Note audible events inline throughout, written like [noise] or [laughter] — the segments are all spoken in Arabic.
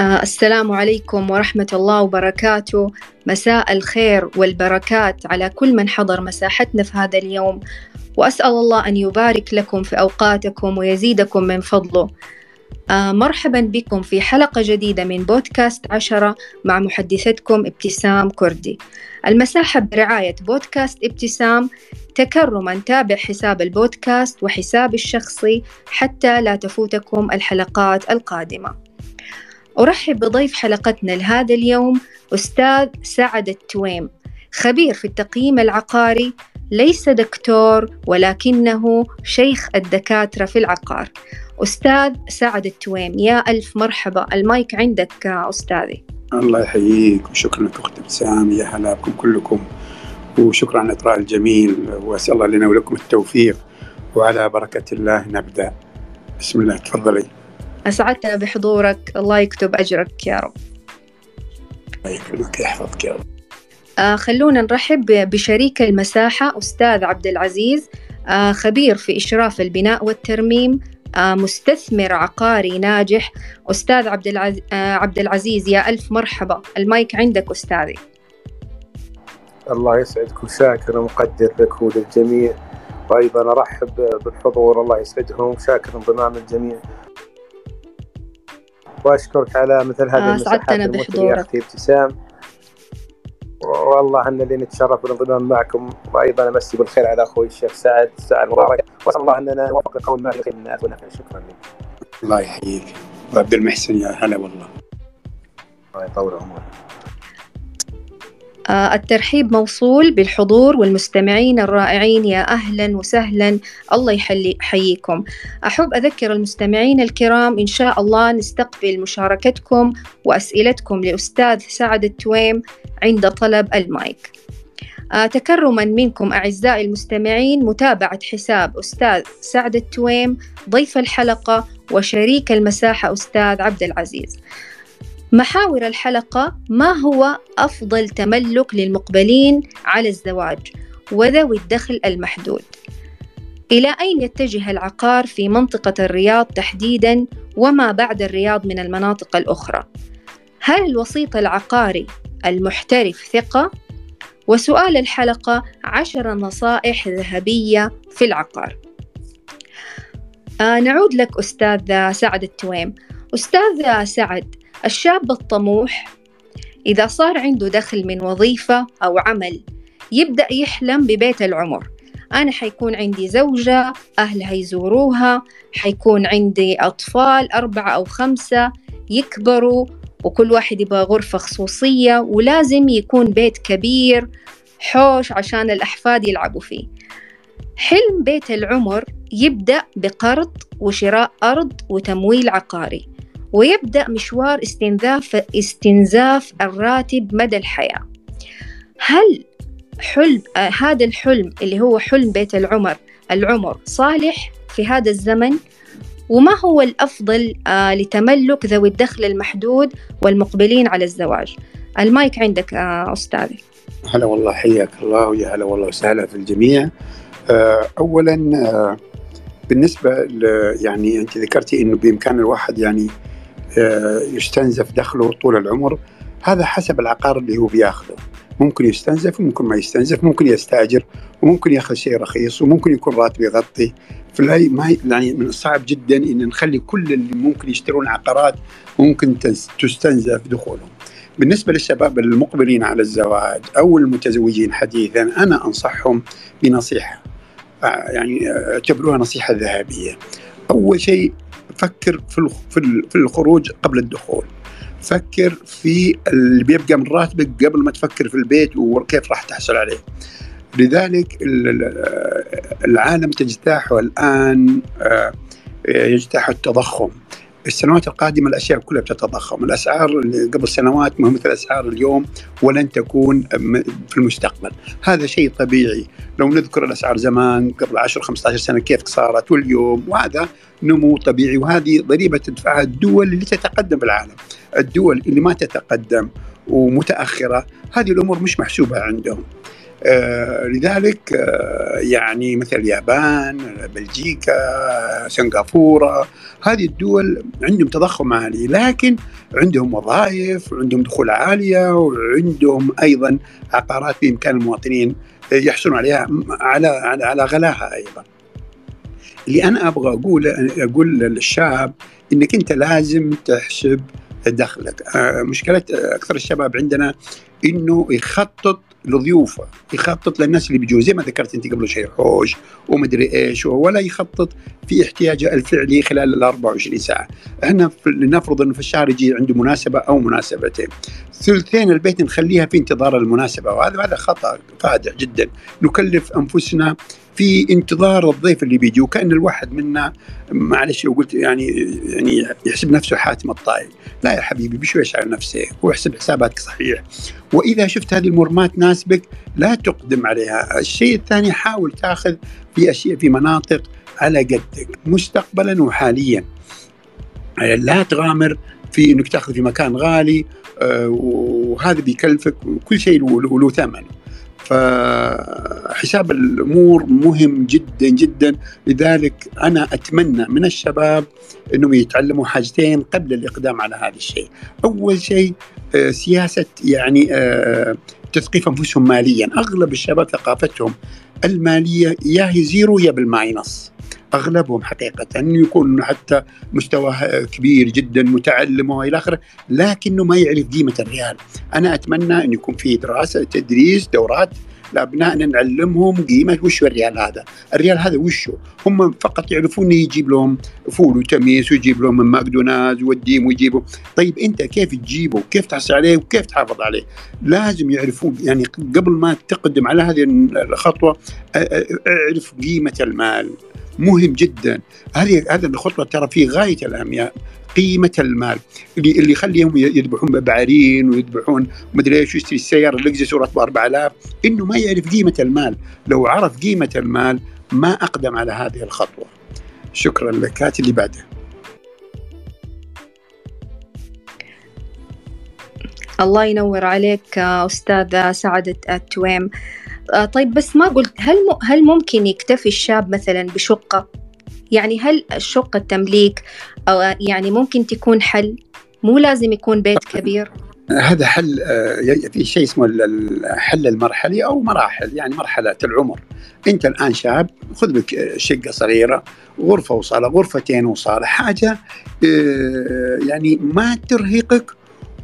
آه السلام عليكم ورحمة الله وبركاته. مساء الخير والبركات على كل من حضر مساحتنا في هذا اليوم. وأسأل الله أن يبارك لكم في أوقاتكم ويزيدكم من فضله. آه مرحبا بكم في حلقة جديدة من بودكاست عشرة مع محدثتكم ابتسام كردي. المساحة برعاية بودكاست ابتسام تكرما تابع حساب البودكاست وحسابي الشخصي حتى لا تفوتكم الحلقات القادمة. أرحب بضيف حلقتنا لهذا اليوم أستاذ سعد التويم خبير في التقييم العقاري ليس دكتور ولكنه شيخ الدكاترة في العقار. أستاذ سعد التويم يا ألف مرحبا المايك عندك أستاذي. الله يحييك وشكرا لك أخت ابتسام يا هلا بكم كلكم وشكرا على الإطراء الجميل وأسأل الله لنا ولكم التوفيق وعلى بركة الله نبدأ. بسم الله تفضلي. أسعدتنا بحضورك. الله يكتب أجرك يا رب. الله يكرمك يحفظك يا رب. آه خلونا نرحب بشريك المساحة أستاذ عبد العزيز آه خبير في إشراف البناء والترميم آه مستثمر عقاري ناجح. أستاذ عبد, العز... آه عبد العزيز يا ألف مرحبا. المايك عندك أستاذي. الله يسعدك وشاكر ومقدر لك وللجميع. وأيضا أرحب بالحضور الله يسعدهم شاكر انضمام الجميع. واشكرك على مثل هذه آه المساحات سعدتنا المثرية يا بحضورك. أختي ابتسام. والله أن اللي نتشرف بالانضمام معكم. وأيضا أمسي بالخير على أخوي الشيخ سعد. سعد مبارك. وأسأل الله أننا نوفق القول ما يخير الناس ونفع شكرا لك. الله يحييك. وعبد المحسن يا هلا والله. الله يطول عمرك. الترحيب موصول بالحضور والمستمعين الرائعين. يا أهلا وسهلا. الله يحييكم. أحب أذكر المستمعين الكرام إن شاء الله نستقبل مشاركتكم وأسئلتكم لأستاذ سعد التويم عند طلب المايك. آه، تكرما منكم أعزائي المستمعين متابعة حساب أستاذ سعد التويم ضيف الحلقة وشريك المساحة أستاذ عبد العزيز. محاور الحلقة ما هو أفضل تملك للمقبلين على الزواج وذوي الدخل المحدود إلى أين يتجه العقار في منطقة الرياض تحديداً وما بعد الرياض من المناطق الأخرى؟ هل الوسيط العقاري المحترف ثقة؟ وسؤال الحلقة عشر نصائح ذهبية في العقار آه نعود لك أستاذ سعد التويم أستاذ سعد الشاب الطموح إذا صار عنده دخل من وظيفة أو عمل يبدأ يحلم ببيت العمر. أنا حيكون عندي زوجة أهلها يزوروها حيكون عندي أطفال أربعة أو خمسة يكبروا وكل واحد يبغى غرفة خصوصية ولازم يكون بيت كبير حوش عشان الأحفاد يلعبوا فيه. حلم بيت العمر يبدأ بقرض وشراء أرض وتمويل عقاري. ويبدأ مشوار استنزاف استنزاف الراتب مدى الحياة. هل حلم آه هذا الحلم اللي هو حلم بيت العمر العمر صالح في هذا الزمن؟ وما هو الأفضل آه لتملك ذوي الدخل المحدود والمقبلين على الزواج؟ المايك عندك آه أستاذي. هلا والله حياك الله ويا هلا والله وسهلا في الجميع. آه، اولا آه، بالنسبة ل- يعني أنت ذكرتي إنه بإمكان الواحد يعني يستنزف دخله طول العمر. هذا حسب العقار اللي هو بياخذه. ممكن يستنزف وممكن ما يستنزف ممكن يستاجر وممكن ياخذ شيء رخيص وممكن يكون راتب يغطي. فلا ما يعني من الصعب جدا إن نخلي كل اللي ممكن يشترون عقارات ممكن تس- تستنزف دخولهم. بالنسبة للشباب المقبلين على الزواج أو المتزوجين حديثا أنا أنصحهم بنصيحة آه، يعني آه، أعتبروها نصيحة ذهبية. أول شيء فكر في في ال- في الخروج قبل الدخول. فكر في اللي بيبقى من راتبك قبل ما تفكر في البيت وكيف راح تحصل عليه. لذلك ال- ال- العالم تجتاحه الآن آه، يجتاح التضخم. السنوات القادمة الأشياء كلها بتتضخم. الأسعار اللي قبل سنوات ما مثل أسعار اليوم ولن تكون في المستقبل. هذا شيء طبيعي. لو نذكر الأسعار زمان قبل 10 15 سنة كيف صارت واليوم وهذا نمو طبيعي. وهذه ضريبة تدفعها الدول اللي تتقدم بالعالم. الدول اللي ما تتقدم ومتأخرة هذه الأمور مش محسوبة عندهم. لذلك آه يعني مثل اليابان بلجيكا سنغافورة هذه الدول عندهم تضخم عالي لكن عندهم وظائف وعندهم دخول عالية وعندهم أيضا عقارات بإمكان المواطنين يحصلون عليها على على على غلاها أيضا. اللي أنا أبغى أقول أقول للشاب إنك أنت لازم تحسب دخلك آه، مشكلة أكثر الشباب عندنا إنه يخطط لضيوفه يخطط للناس اللي بيجوا. زي ما ذكرت أنت قبل شوي حوش ومدري إيش ولا يخطط في احتياجه الفعلي خلال ال 24 ساعة. إحنا لنفرض إنه في الشهر يجي عنده مناسبة أو مناسبتين. ثلثين البيت نخليها في انتظار المناسبة وهذا هذا خطأ فادح جدا. نكلف أنفسنا في انتظار الضيف اللي بيجي وكأن الواحد منا معلش لو قلت يعني يعني يحسب نفسه حاتم الطائي. لا يا حبيبي بشويش على نفسك واحسب حساباتك صحيح. وإذا شفت هذه المور ما تناسبك لا تقدم عليها. الشيء الثاني حاول تأخذ في أشياء في مناطق على قدك مستقبلا وحاليا. لا تغامر في إنك تأخذ في مكان غالي آه، وهذا بيكلفك وكل شيء له ثمن. فحساب الأمور مهم جدا جدا لذلك أنا أتمنى من الشباب إنهم يتعلموا حاجتين قبل الإقدام على هذا الشيء. أول شيء آه، سياسة يعني آه، تثقيف أنفسهم ماليا، أغلب الشباب ثقافتهم المالية يا هي زيرو يا بالماينص. أغلبهم حقيقة يكون حتى مستواه كبير جدا متعلم وإلى آخره لكنه ما يعرف قيمة الريال أنا أتمنى أن يكون في دراسة تدريس دورات لابنائنا نعلمهم قيمة وش الريال هذا، الريال هذا وشه؟ هم فقط يعرفون يجيب لهم فول وتميس ويجيب لهم من ماكدونالدز ويوديهم ويجيبوا، طيب أنت كيف تجيبه؟ وكيف تحصل عليه؟ وكيف تحافظ عليه؟ لازم يعرفون يعني قبل ما تقدم على هذه الخطوة أعرف قيمة المال مهم جدا. هذه هذه الخطوة ترى في غاية الاهميه قيمة المال. اللي اللي يخليهم يذبحون بعارين ويذبحون مدري إيش يشتري السيارة اللكزس وراتبه 4000 إنه ما يعرف قيمة المال. لو عرف قيمة المال ما أقدم على هذه الخطوة. شكرا لك. هات اللي بعده. الله ينور عليك أستاذ سعد التويم. آه، طيب بس ما قلت هل هل ممكن يكتفي الشاب مثلا بشقة؟ يعني هل الشقة التمليك أو يعني ممكن تكون حل؟ مو لازم يكون بيت كبير؟ هذا حل آه، في شيء اسمه الحل المرحلي أو مراحل يعني مرحلة العمر. أنت الآن شاب خذ لك شقة صغيرة غرفة وصالة غرفتين وصالة حاجة آه، يعني ما ترهقك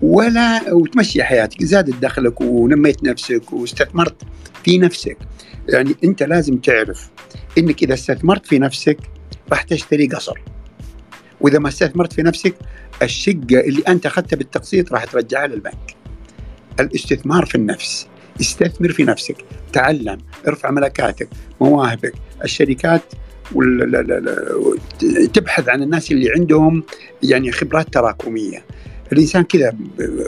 ولا وتمشي حياتك. زادت دخلك ونميت نفسك واستثمرت في نفسك. يعني أنت لازم تعرف إنك إذا استثمرت في نفسك راح تشتري قصر. وإذا ما استثمرت في نفسك الشقة اللي أنت أخذتها بالتقسيط راح ترجعها للبنك. الاستثمار في النفس. استثمر في نفسك. تعلم. ارفع ملكاتك مواهبك. الشركات تبحث عن الناس اللي عندهم يعني خبرات تراكمية. الإنسان كذا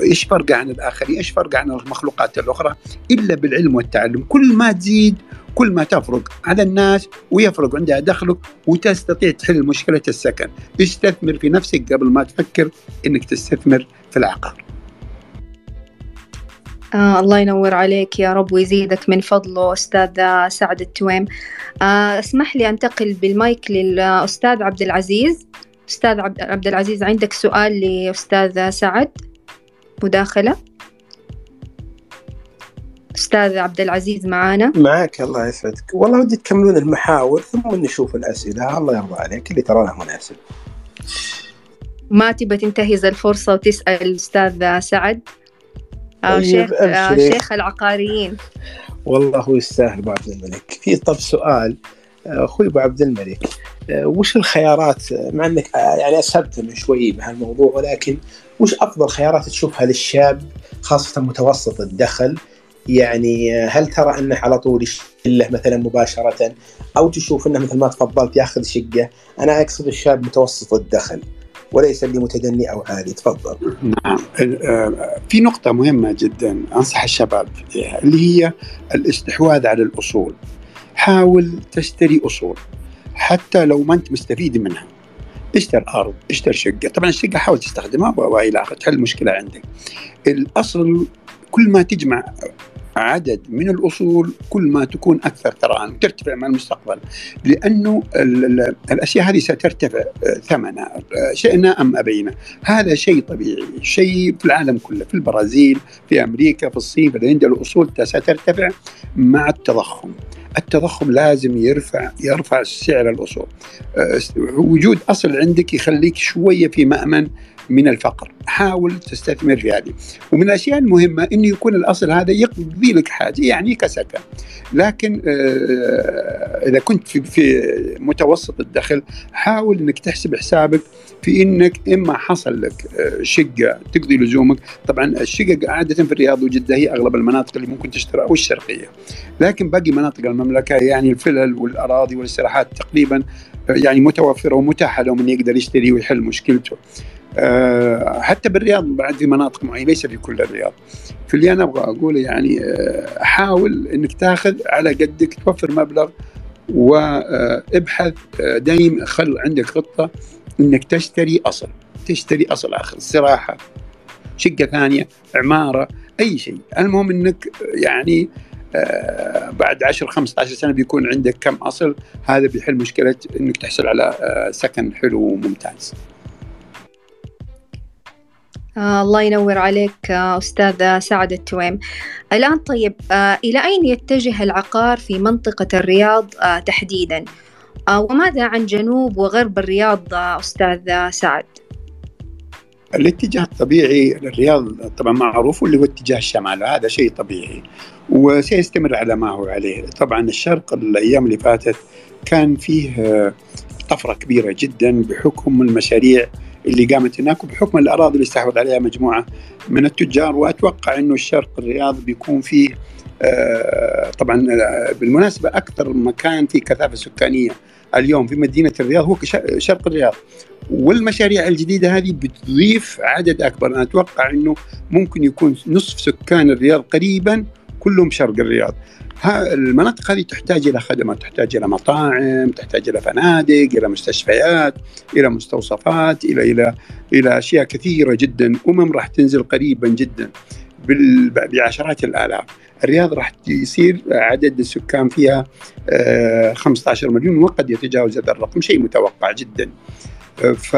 إيش فرقه عن الآخرين؟ إيش فرقه عن المخلوقات الأخرى؟ إلا بالعلم والتعلم، كل ما تزيد كل ما تفرق على الناس ويفرق عندها دخلك وتستطيع تحل مشكلة السكن، استثمر في نفسك قبل ما تفكر إنك تستثمر في العقار. آه الله ينور عليك يا رب ويزيدك من فضله أستاذ سعد التويم آه اسمح لي أنتقل بالمايك للأستاذ عبد العزيز أستاذ عبد العزيز عندك سؤال لأستاذ سعد؟ مداخلة؟ أستاذ عبد العزيز معانا؟ معك الله يسعدك. والله ودي تكملون المحاور ثم نشوف الأسئلة. الله يرضى عليك اللي ترونه مناسب ما تبى تنتهز الفرصة وتسأل الأستاذ سعد؟ أو طيب شيخ, أو شيخ العقاريين. والله هو يستاهل عبد الملك. في [laughs] طب سؤال. أخوي أبو عبد الملك آه، وش الخيارات؟ مع إنك آه، يعني أسهبت من شوي بهالموضوع ولكن وش أفضل خيارات تشوفها للشاب خاصة متوسط الدخل؟ يعني آه، هل ترى أنه على طول يشله مثلا مباشرة؟ أو تشوف إنه مثل ما تفضلت ياخذ شقة؟ أنا أقصد الشاب متوسط الدخل وليس اللي متدني أو عالي. تفضل. نعم. في نقطة مهمة جدا أنصح الشباب فيها اللي هي الاستحواذ على الأصول. حاول تشتري أصول حتى لو ما أنت مستفيد منها. اشتر أرض اشتر شقة. طبعا الشقة حاول تستخدمها وإلى آخره. تحل مشكله عندك؟ الأصل كل ما تجمع عدد من الأصول كل ما تكون أكثر تراهن ترتفع مع المستقبل لأنه الأشياء هذه سترتفع آه، ثمنها آه، شئنا أم أبينا. هذا شيء طبيعي شيء في العالم كله في البرازيل في أمريكا في الصين في الهند الأصول سترتفع مع التضخم. التضخم لازم يرفع يرفع سعر الأصول. آه، وجود أصل عندك يخليك شوية في مأمن من الفقر. حاول تستثمر في هذه. ومن الأشياء المهمة انه يكون الأصل هذا يقضي لك حاجة يعني كسكن. لكن آه، إذا كنت في, في متوسط الدخل حاول إنك تحسب حسابك في إنك إما حصل لك آه، شقة تقضي لزومك. طبعا الشقق عادة في الرياض وجدة هي أغلب المناطق اللي ممكن تشتريها والشرقيه لكن باقي مناطق المملكة يعني الفلل والأراضي والاستراحات تقريبا آه، يعني متوفرة ومتاحة لهم انه يقدر يشتري ويحل مشكلته. حتى بالرياض بعد في مناطق معينة ليس في كل الرياض في اللي أنا أبغى أقوله يعني آه، حاول إنك تاخذ على قدك توفر مبلغ وابحث آه، دايم خل عندك خطة إنك تشتري أصل تشتري أصل آخر استراحة شقة ثانية عمارة أي شيء المهم إنك يعني بعد 10 15 سنة بيكون عندك كم أصل هذا بيحل مشكلة إنك تحصل على سكن حلو وممتاز. آه الله ينور عليك آه سعد التويم. الآن طيب آه إلى أين يتجه العقار في منطقة الرياض آه تحديدا؟ آه وماذا عن جنوب وغرب الرياض آه أستاذ سعد؟ الاتجاه الطبيعي للرياض طبعا معروف واللي هو اتجاه الشمال. هذا شيء طبيعي وسيستمر على ما هو عليه. طبعا الشرق الأيام اللي فاتت كان فيه آه، طفرة كبيرة جدا بحكم المشاريع اللي قامت هناك وبحكم الأراضي اللي استحوذ عليها مجموعة من التجار وأتوقع إنه الشرق الرياض بيكون فيه آه، طبعا آه، بالمناسبة أكثر مكان فيه كثافة سكانية اليوم في مدينة الرياض هو شرق الرياض. والمشاريع الجديدة هذه بتضيف عدد أكبر. أنا أتوقع إنه ممكن يكون نصف سكان الرياض قريبا كلهم شرق الرياض. المناطق هذه تحتاج إلى خدمات، تحتاج إلى مطاعم، تحتاج إلى فنادق، إلى مستشفيات، إلى مستوصفات، إلى إلى إلى أشياء كثيرة جدا، أمم راح تنزل قريبا جدا بعشرات الآلاف. الرياض راح يصير عدد السكان فيها 15 آه، مليون وقد يتجاوز هذا الرقم، شيء متوقع جدا. ف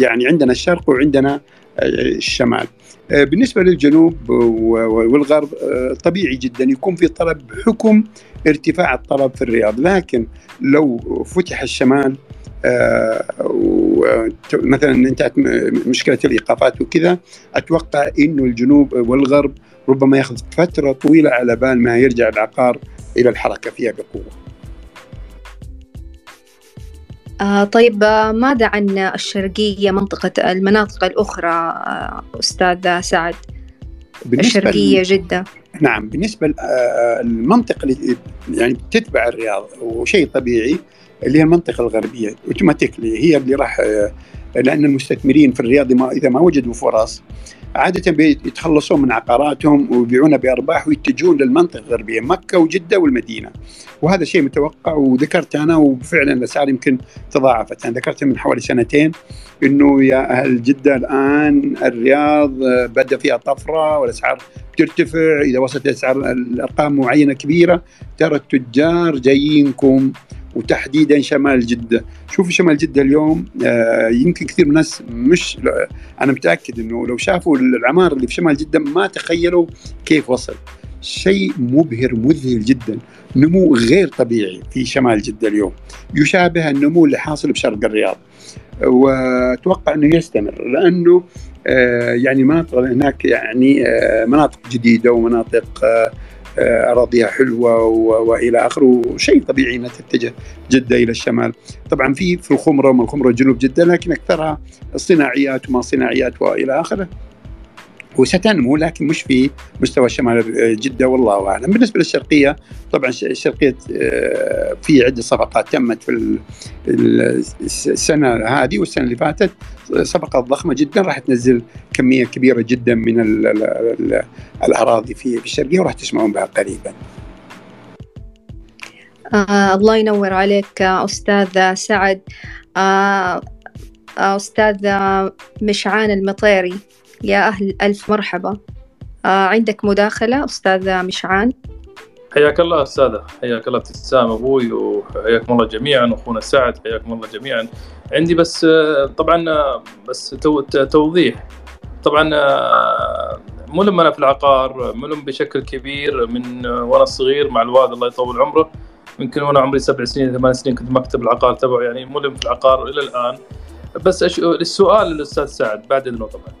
يعني عندنا الشرق وعندنا الشمال. آه، بالنسبة للجنوب والغرب آه، طبيعي جدا يكون في طلب بحكم ارتفاع الطلب في الرياض لكن لو فتح الشمال آه، مثلا انتهت مشكلة الإيقافات وكذا أتوقع إنه الجنوب والغرب ربما ياخذ فترة طويلة على بال ما يرجع العقار إلى الحركة فيها بقوة. آه طيب آه، ماذا عن الشرقية منطقة المناطق الأخرى آه أستاذ سعد؟ الشرقية جدة نعم بالنسبة للمنطقة اللي يعني تتبع الرياض وشيء طبيعي اللي هي المنطقة الغربية اوتوماتيكلي هي اللي راح لأن المستثمرين في الرياض إذا ما وجدوا فرص عادة بيتخلصون من عقاراتهم ويبيعونها بأرباح ويتجهون للمنطقة الغربية مكة وجدة والمدينة. وهذا شيء متوقع وذكرت أنا وفعلا الأسعار يمكن تضاعفت. أنا ذكرت من حوالي سنتين أنه يا أهل جدة الآن الرياض بدأ فيها طفرة والأسعار ترتفع. إذا وصلت الأسعار الأرقام معينة كبيرة ترى التجار جايينكم وتحديدا شمال جدة. شوف شمال جدة اليوم آه يمكن كثير من الناس مش أنا متأكد إنه لو شافوا العمار اللي في شمال جدة ما تخيلوا كيف وصل. شيء مبهر مذهل جدا. نمو غير طبيعي في شمال جدة اليوم. يشابه النمو اللي حاصل بشرق الرياض. وأتوقع إنه يستمر لأنه آه يعني المناطق هناك يعني آه مناطق جديدة ومناطق اراضيها حلوة وإلى آخره. وشيء طبيعي إنها تتجه جدة إلى الشمال. طبعا في في الخمرة ومن الخمرة جنوب جدة لكن أكثرها صناعيات وما صناعيات وإلى آخره. وستنمو لكن مش في مستوى شمال جدة والله أعلم. بالنسبة للشرقية طبعا الشرقيه آه، في عدة صفقات تمت في السنة هذه والسنة اللي فاتت. صفقات ضخمة جدا راح تنزل كمية كبيرة جدا من ال ال ال الأراضي في الشرقية وراح تسمعون بها قريبا. آه الله ينور عليك أستاذ سعد. آه أستاذ مشعان المطيري. يا أهل ألف مرحبا. آه عندك مداخلة أستاذ مشعان؟ حياك الله أستاذة حياك الله ابتسام أبوي وحياكم الله جميعا واخونا سعد حياكم الله جميعا. عندي بس آه، طبعا آه، بس توضيح. طبعا آه، ملم أنا في العقار ملم بشكل كبير من وأنا صغير مع الوالد الله يطول عمره. يمكن وأنا عمري سبع سنين ثمان سنين كنت مكتب العقار تبعه يعني ملم في العقار إلى الآن. بس أش... السؤال للأستاذ سعد بعد اذنه طبعا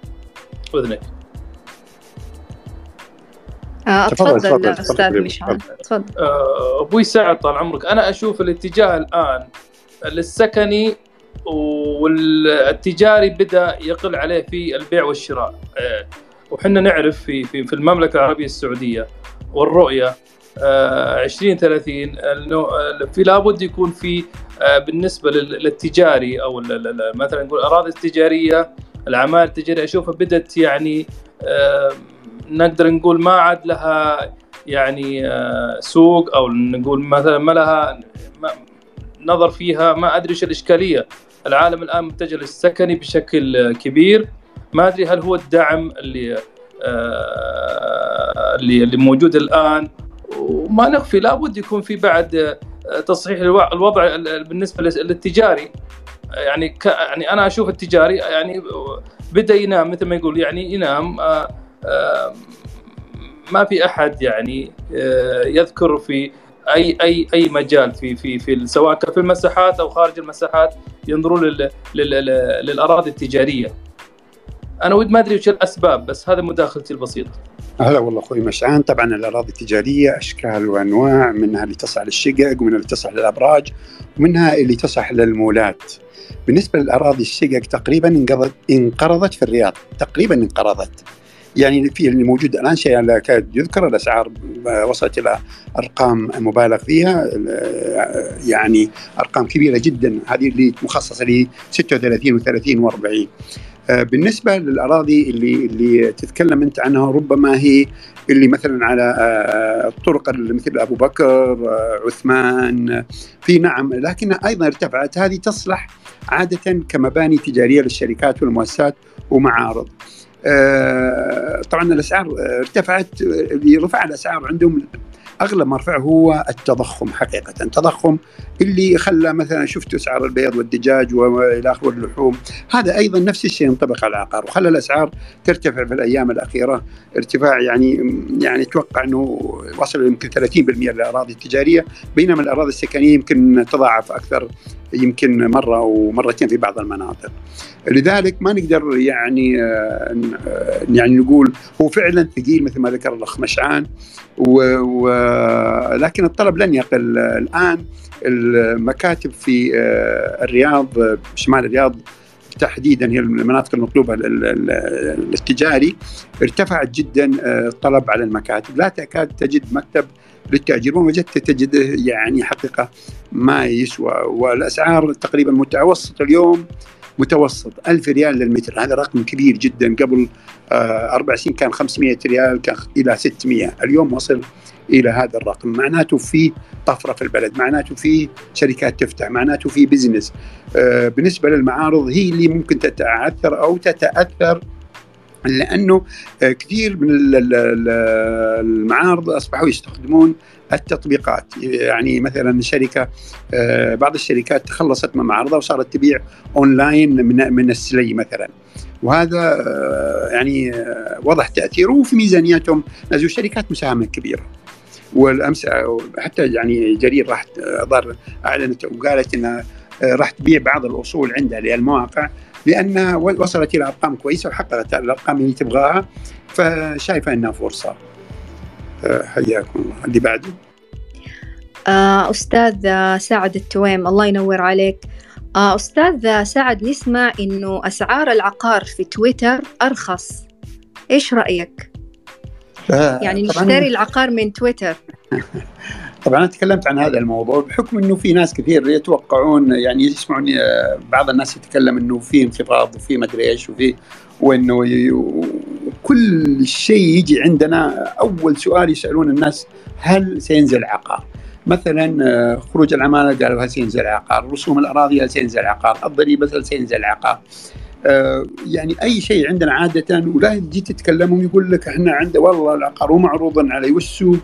باذنك آه تفضل أستاذ مشعل تفضل. آه، أبوي سعد طال عمرك. أنا أشوف الاتجاه الآن للسكني والتجاري بدأ يقل عليه في البيع والشراء. آه، وحنا نعرف في في في المملكة العربية السعودية والرؤية 2030 انه في لابد يكون في بالنسبة للتجاري أو مثلا نقول الاراضي التجاريه الأعمال التجاريه أشوفها بدأت يعني نقدر نقول ما عاد لها يعني آه، سوق أو نقول مثلا ما لها نظر فيها ما أدري إيش الإشكالية. العالم الآن متجه للسكني بشكل كبير. ما أدري هل هو الدعم اللي آه، اللي اللي موجود الآن. وما نخفي لابد يكون في بعد آه، تصحيح الوضع بالنسبة للتجاري. يعني يعني أنا أشوف التجاري يعني بدأ ينام مثل ما يقول يعني ينام ما في أحد يعني آه، يذكر في أي أي أي مجال في في في سواء في المساحات أو خارج المساحات ينظرون لل لل للأراضي التجارية. أنا ود ما أدري وش الأسباب بس هذا مداخلتي البسيطة. هلا والله أخوي مشعان طبعا الأراضي التجارية أشكال وأنواع منها اللي تصح للشقق ومنها اللي تصح للأبراج ومنها اللي تصح للمولات. بالنسبة للأراضي الشقق تقريبا انقرضت في الرياض. تقريبا انقرضت. يعني في اللي موجود الآن شيء لا يكاد يذكر الأسعار وصلت إلى أرقام مبالغ فيها. يعني أرقام كبيرة جدا. هذه اللي مخصصة ل 36 و30 و40 بالنسبة للأراضي اللي اللي تتكلم أنت عنها ربما هي اللي مثلا على الطرق مثل أبو بكر عثمان. في نعم لكنها أيضا ارتفعت. هذه تصلح عادة كمباني تجارية للشركات والمؤسسات ومعارض آه، طبعا الأسعار ارتفعت رفع الأسعار عندهم اغلب ما رفعه هو التضخم حقيقة. التضخم اللي خلى مثلا شفت أسعار البيض والدجاج وإلى آخره واللحوم هذا أيضا نفس الشيء ينطبق على العقار وخلى الأسعار ترتفع في الأيام الأخيرة. ارتفاع يعني يعني أتوقع أنه وصل يمكن 30% للأراضي التجارية بينما الأراضي السكنية يمكن تضاعف أكثر. يمكن مرة ومرتين في بعض المناطق. لذلك ما نقدر يعني آه، يعني نقول هو فعلا ثقيل مثل ما ذكر الأخ مشعان ولكن الطلب لن يقل الآن المكاتب في آه، الرياض شمال الرياض تحديدا هي المناطق المطلوبة التجاري ارتفعت جدا آه، الطلب على المكاتب لا تكاد تجد مكتب للتأجير. وما وجدت تجده يعني حقيقة ما يسوى والأسعار تقريبا متوسط اليوم. متوسط. 1000 ريال للمتر. هذا رقم كبير جدا. قبل آه، أربع سنين كان 500 ريال كان إلى 600 اليوم وصل إلى هذا الرقم. معناته في طفرة في البلد. معناته في شركات تفتح. معناته في business آه، بالنسبة للمعارض هي اللي ممكن تتعثر أو تتأثر لأنه آه، كثير من المعارض أصبحوا يستخدمون التطبيقات. يعني مثلا شركة آه، بعض الشركات تخلصت من معارضها وصارت تبيع أونلاين من من السلي مثلا. وهذا آه، يعني وضح تأثيره وفي ميزانياتهم. نزلوا شركات مساهمة كبيرة. والأمس حتى يعني جرير راح أعلنت وقالت إنها راح تبيع بعض الأصول عندها للمواقع لانها وصلت إلى أرقام كويسة وحققت الأرقام اللي تبغاها فشايفة إنها فرصة. آه، حياكم الله. اللي بعده؟ آه، أستاذ سعد التويم الله ينور عليك. آه، أستاذ سعد نسمع إنه أسعار العقار في تويتر أرخص. إيش رأيك؟ يعني نشتري العقار من تويتر. [laughs] طبعا أنا تكلمت عن هذا الموضوع بحكم إنه في ناس كثير يتوقعون يعني يسمعون بعض الناس يتكلم إنه في انخفاض وفي مدري إيش وفي وإنه كل شيء يجي عندنا أول سؤال يسألون الناس هل سينزل عقار؟ مثلا خروج العمالة قالوا هل سينزل عقار؟ رسوم الأراضي هل سينزل عقار؟ الضريبة هل سينزل عقار؟ آه، يعني أي شيء عندنا عادة ولا تجي تتكلمهم يقول لك إحنا عند والله العقار معروض علي والسوق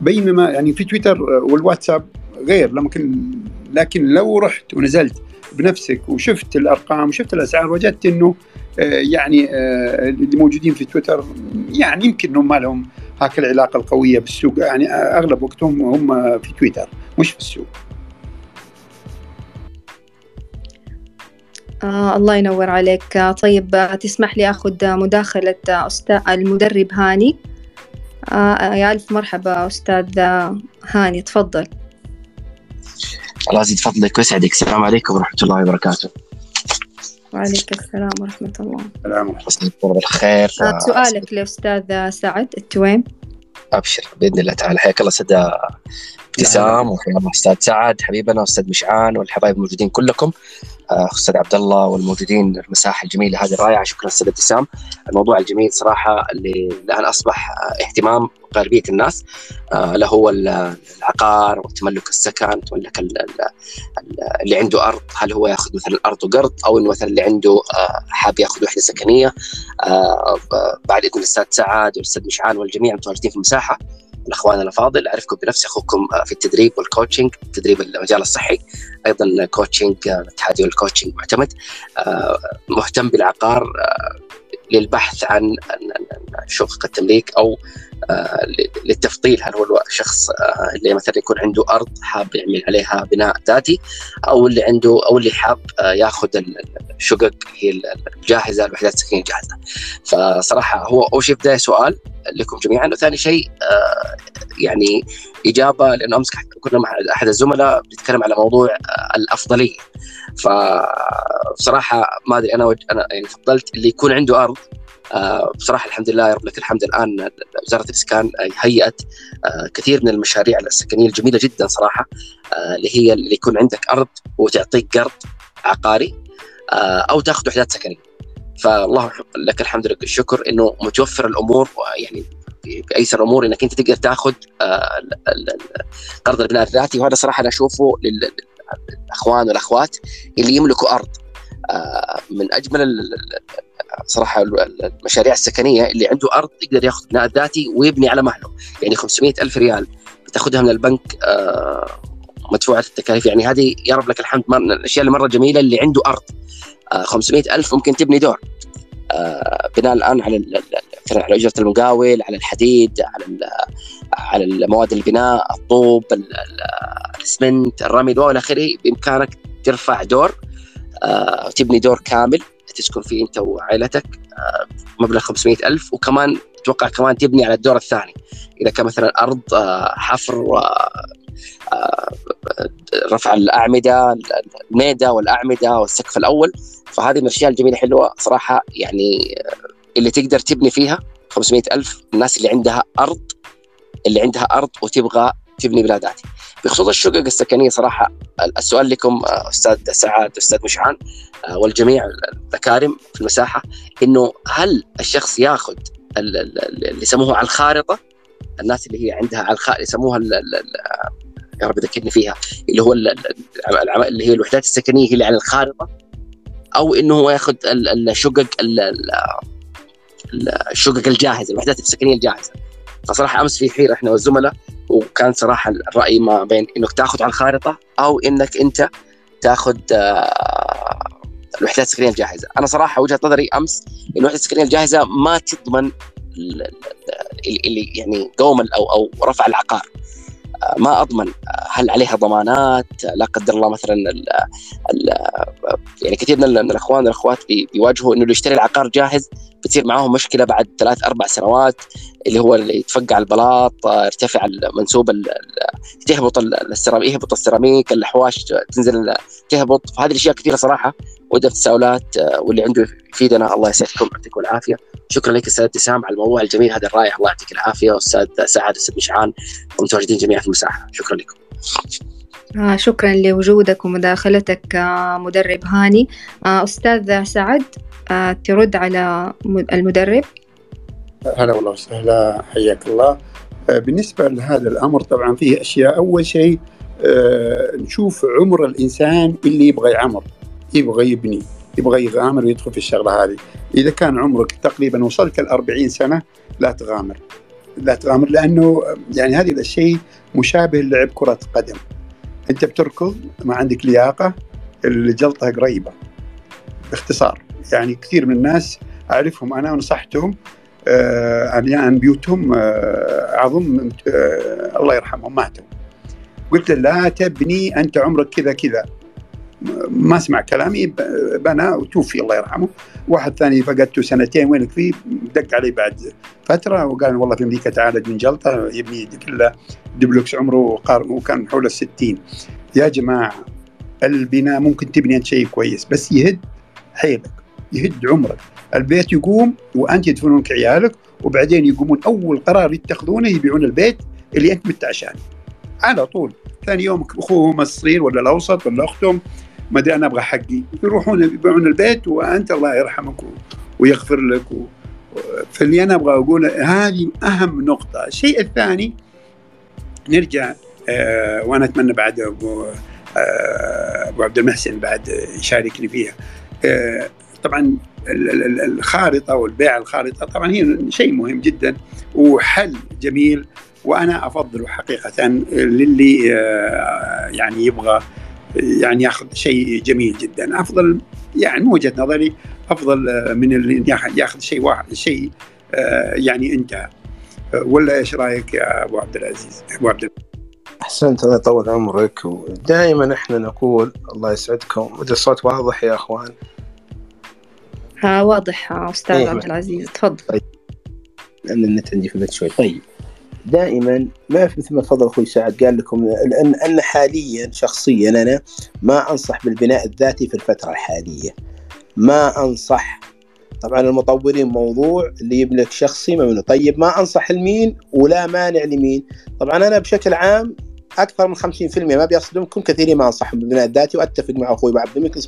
بينما يعني في تويتر والواتساب غير لكن لكن لو رحت ونزلت بنفسك وشفت الأرقام وشفت الأسعار وجدت إنه يعني اللي موجودين في تويتر يعني يمكن إنهم ما لهم هاك العلاقة القوية بالسوق. يعني أغلب وقتهم هم في تويتر مش في السوق. آه الله ينور عليك. آه طيب آه تسمح لي أخذ مداخلة أستاذ المدرب هاني. آه يا ألف مرحبا أستاذ هاني تفضل. الله يزيد فضلك ويسعدك. السلام عليكم ورحمة الله وبركاته. وعليك السلام ورحمة الله. السلام ورحمة الله بالخير. آه سؤالك لأستاذ سعد التويم أبشر بإذن الله تعالى. حياك الله أستاذ ابتسام الله أستاذ سعد. حبيبنا أستاذ مشعان والحبايب الموجودين كلكم. أستاذ عبد الله والموجودين المساحة الجميلة هذه الرائعة. شكرا أستاذ ابتسام. الموضوع الجميل صراحة اللي الآن أصبح اهتمام غالبيه الناس. اللي هو العقار وتملك السكن تملك اللي عنده أرض. هل هو يأخذ مثلا أرض وقرض أو إنه مثلا اللي عنده حاب يأخذ وحدة سكنية؟ بعد إذن الاستاذ سعد والأستاذ مشعان والجميع المتواجدين في المساحة. الأخوان الافاضل أعرفكم بنفسي أخوكم في التدريب والكوتشنج تدريب المجال الصحي أيضا coaching الاتحادي وال coaching معتمد مهتم بالعقار للبحث عن شقق التمليك أو للتفضيل هل هو الشخص اللي مثلا يكون عنده أرض حاب يعمل عليها بناء ذاتي أو اللي عنده أو اللي حاب ياخذ الشقق هي الجاهزة الوحدات السكنية الجاهزة. فصراحة هو أول شيء بداية سؤال لكم جميعا وثاني شيء يعني إجابة لأنه أمس كنا مع أحد الزملاء بنتكلم على موضوع الأفضلية. فبصراحه ما أدري أنا أنا يعني فضلت اللي يكون عنده أرض آه بصراحة الحمد لله رب لك الحمد. الآن وزارة الاسكان هيئت آه كثير من المشاريع السكنية الجميلة جدا صراحة آه اللي هي اللي يكون عندك أرض وتعطيك قرض عقاري أو تأخذ وحدات سكنية. فالله لك الحمد لك الشكر إنه متوفر الأمور يعني بأيسر الأمور إنك أنت تقدر تأخذ قرض البناء الذاتي. وهذا صراحة أنا أشوفه للأخوان والأخوات اللي يملكوا أرض من أجمل صراحة المشاريع السكنية اللي عنده أرض يقدر ياخذ بناء ذاتي ويبني على مهله. يعني 500 ألف ريال بتاخذها من البنك مدفوعة التكاليف. يعني هذه يا رب لك الحمد من الأشياء اللي مرة جميلة اللي عنده أرض. 500 ألف ممكن تبني دور. بناء الآن على على اجره المقاول على الحديد على على المواد البناء الطوب الاسمنت الرمل والى آخره. بإمكانك ترفع دور وتبني دور كامل. تسكن فيه انت وعائلتك مبلغ 500 ألف وكمان أتوقع كمان تبني على الدور الثاني. إذا كان مثلا أرض حفر رفع الأعمدة الميدا والأعمدة والسقف الأول. فهذه من الأشياء الجميلة حلوة صراحة يعني اللي تقدر تبني فيها 500 ألف الناس اللي عندها أرض اللي عندها أرض وتبغى تبني بلاداتي. بخصوص الشقق السكنية صراحة السؤال لكم أستاذ سعاد أستاذ مشعان والجميع الأكارم في المساحة إنه هل الشخص ياخذ اللي يسموه على الخارطة؟ الناس اللي هي عندها على الخارطة يسموها يا رب ذكرني فيها اللي هو اللي هي الوحدات السكنية اللي على الخارطة؟ أو إنه هو ياخذ الشقق الشقق الجاهزة الوحدات السكنية الجاهزة. فصراحة أمس في حيره إحنا والزملاء وكان صراحة الرأي ما بين إنك تاخذ على الخارطة أو إنك أنت تاخذ الوحدات السكنية الجاهزة. أنا صراحة وجهة نظري أمس الوحدة السكنية الجاهزة ما تضمن اللي يعني قوم أو أو رفع العقار. ما أضمن هل عليها ضمانات؟ لا قدر الله مثلا ال ال يعني كثير من الأخوان والأخوات بيواجهوا إنه اللي يشتري العقار جاهز بتصير معاهم مشكلة بعد ثلاث أربع سنوات اللي هو اللي يتفقع البلاط يرتفع المنسوب تهبط السيراميك يهبط السيراميك الحواش تنزل تهبط فهذه الأشياء كثيرة صراحة. ودها تساؤلات واللي عنده يفيدنا الله يسعدكم يعطيكم العافية. شكرا لك أستاذ ابتسام على الموضوع الجميل هذا الرائع الله يعطيك العافية. أستاذ سعد أستاذ مشعان ومتواجدين جميعا في المساحة. شكرا لكم. آه شكرا لوجودك ومداخلتك آه مدرب هاني. آه أستاذ سعد آه ترد على المدرب؟ هلا والله وسهلا حياك الله. آه بالنسبة لهذا الأمر طبعا فيه أشياء. أول شيء آه نشوف عمر الإنسان اللي يبغى يعمر. يبغى يبني يبغى يغامر ويدخل في الشغلة هذه. إذا كان عمرك تقريبا وصلت ال 40 سنة لا تغامر. لا تغامر لأنه يعني هذه الشيء مشابه للعب كرة قدم. أنت بتركض ما عندك لياقة الجلطه قريبة. باختصار يعني كثير من الناس أعرفهم أنا ونصحتهم آه عن بيوتهم آه اظن آه الله يرحمهم ماتوا. قلت لا تبني أنت عمرك كذا كذا. ما سمع كلامي بنى وتوفي الله يرحمه. واحد ثاني فقدته سنتين وينك فيه؟ دق علي بعد فترة وقال والله في أمريكا تعالج من جلطة يبني كله دبلوكس عمره وكان حول الستين يا جماعة البناء ممكن تبني أنت شيء كويس بس يهد حيلك يهد عمرك. البيت يقوم وأنت يدفنونك عيالك وبعدين يقومون أول قرار يتخذونه يبيعون البيت اللي أنت مت عشانه. على طول. ثاني يوم أخوهم الصغير ولا الأوسط ولا أختهم ما ادري أنا أبغى حقي. يروحون يبيعون البيت وأنت الله يرحمك ويغفر لك. و... فاللي أنا أبغى أقول هذه أهم نقطة. الشيء الثاني نرجع آه وأنا أتمنى بعد أبو آه أبو عبد المحسن بعد يشاركني فيها. آه طبعا الخارطة والبيع الخارطة طبعا هي شيء مهم جدا وحل جميل وأنا افضله حقيقة للي يعني يبغى يعني ياخذ شيء جميل جدا. أفضل يعني من وجهة نظري أفضل من اللي ياخذ شيء واحد شيء يعني انتهى ولا إيش رأيك يا أبو عبد العزيز؟ أبو عبد أحسنت الله يطول عمرك. ودائما إحنا نقول الله يسعدكم. الصوت واضح يا أخوان. ها واضح أستاذ إيه. عبد العزيز. تفضل. طيب. لأن النت عندي في البيت شوي. طيب. دائما ما في مثل ما تفضل أخوي سعد قال لكم ان ان حاليا شخصيا أنا ما أنصح بالبناء الذاتي في الفترة الحالية. ما أنصح. طبعا المطورين موضوع اللي يبنك شخصي ممنوع. طيب ما أنصح لمين ولا مانع لمين؟ طبعا أنا بشكل عام أكثر من 50% ما بيصدمكم كثيرين ما انصحهم بالبناء الذاتي وأتفق مع أخوي عبد الملك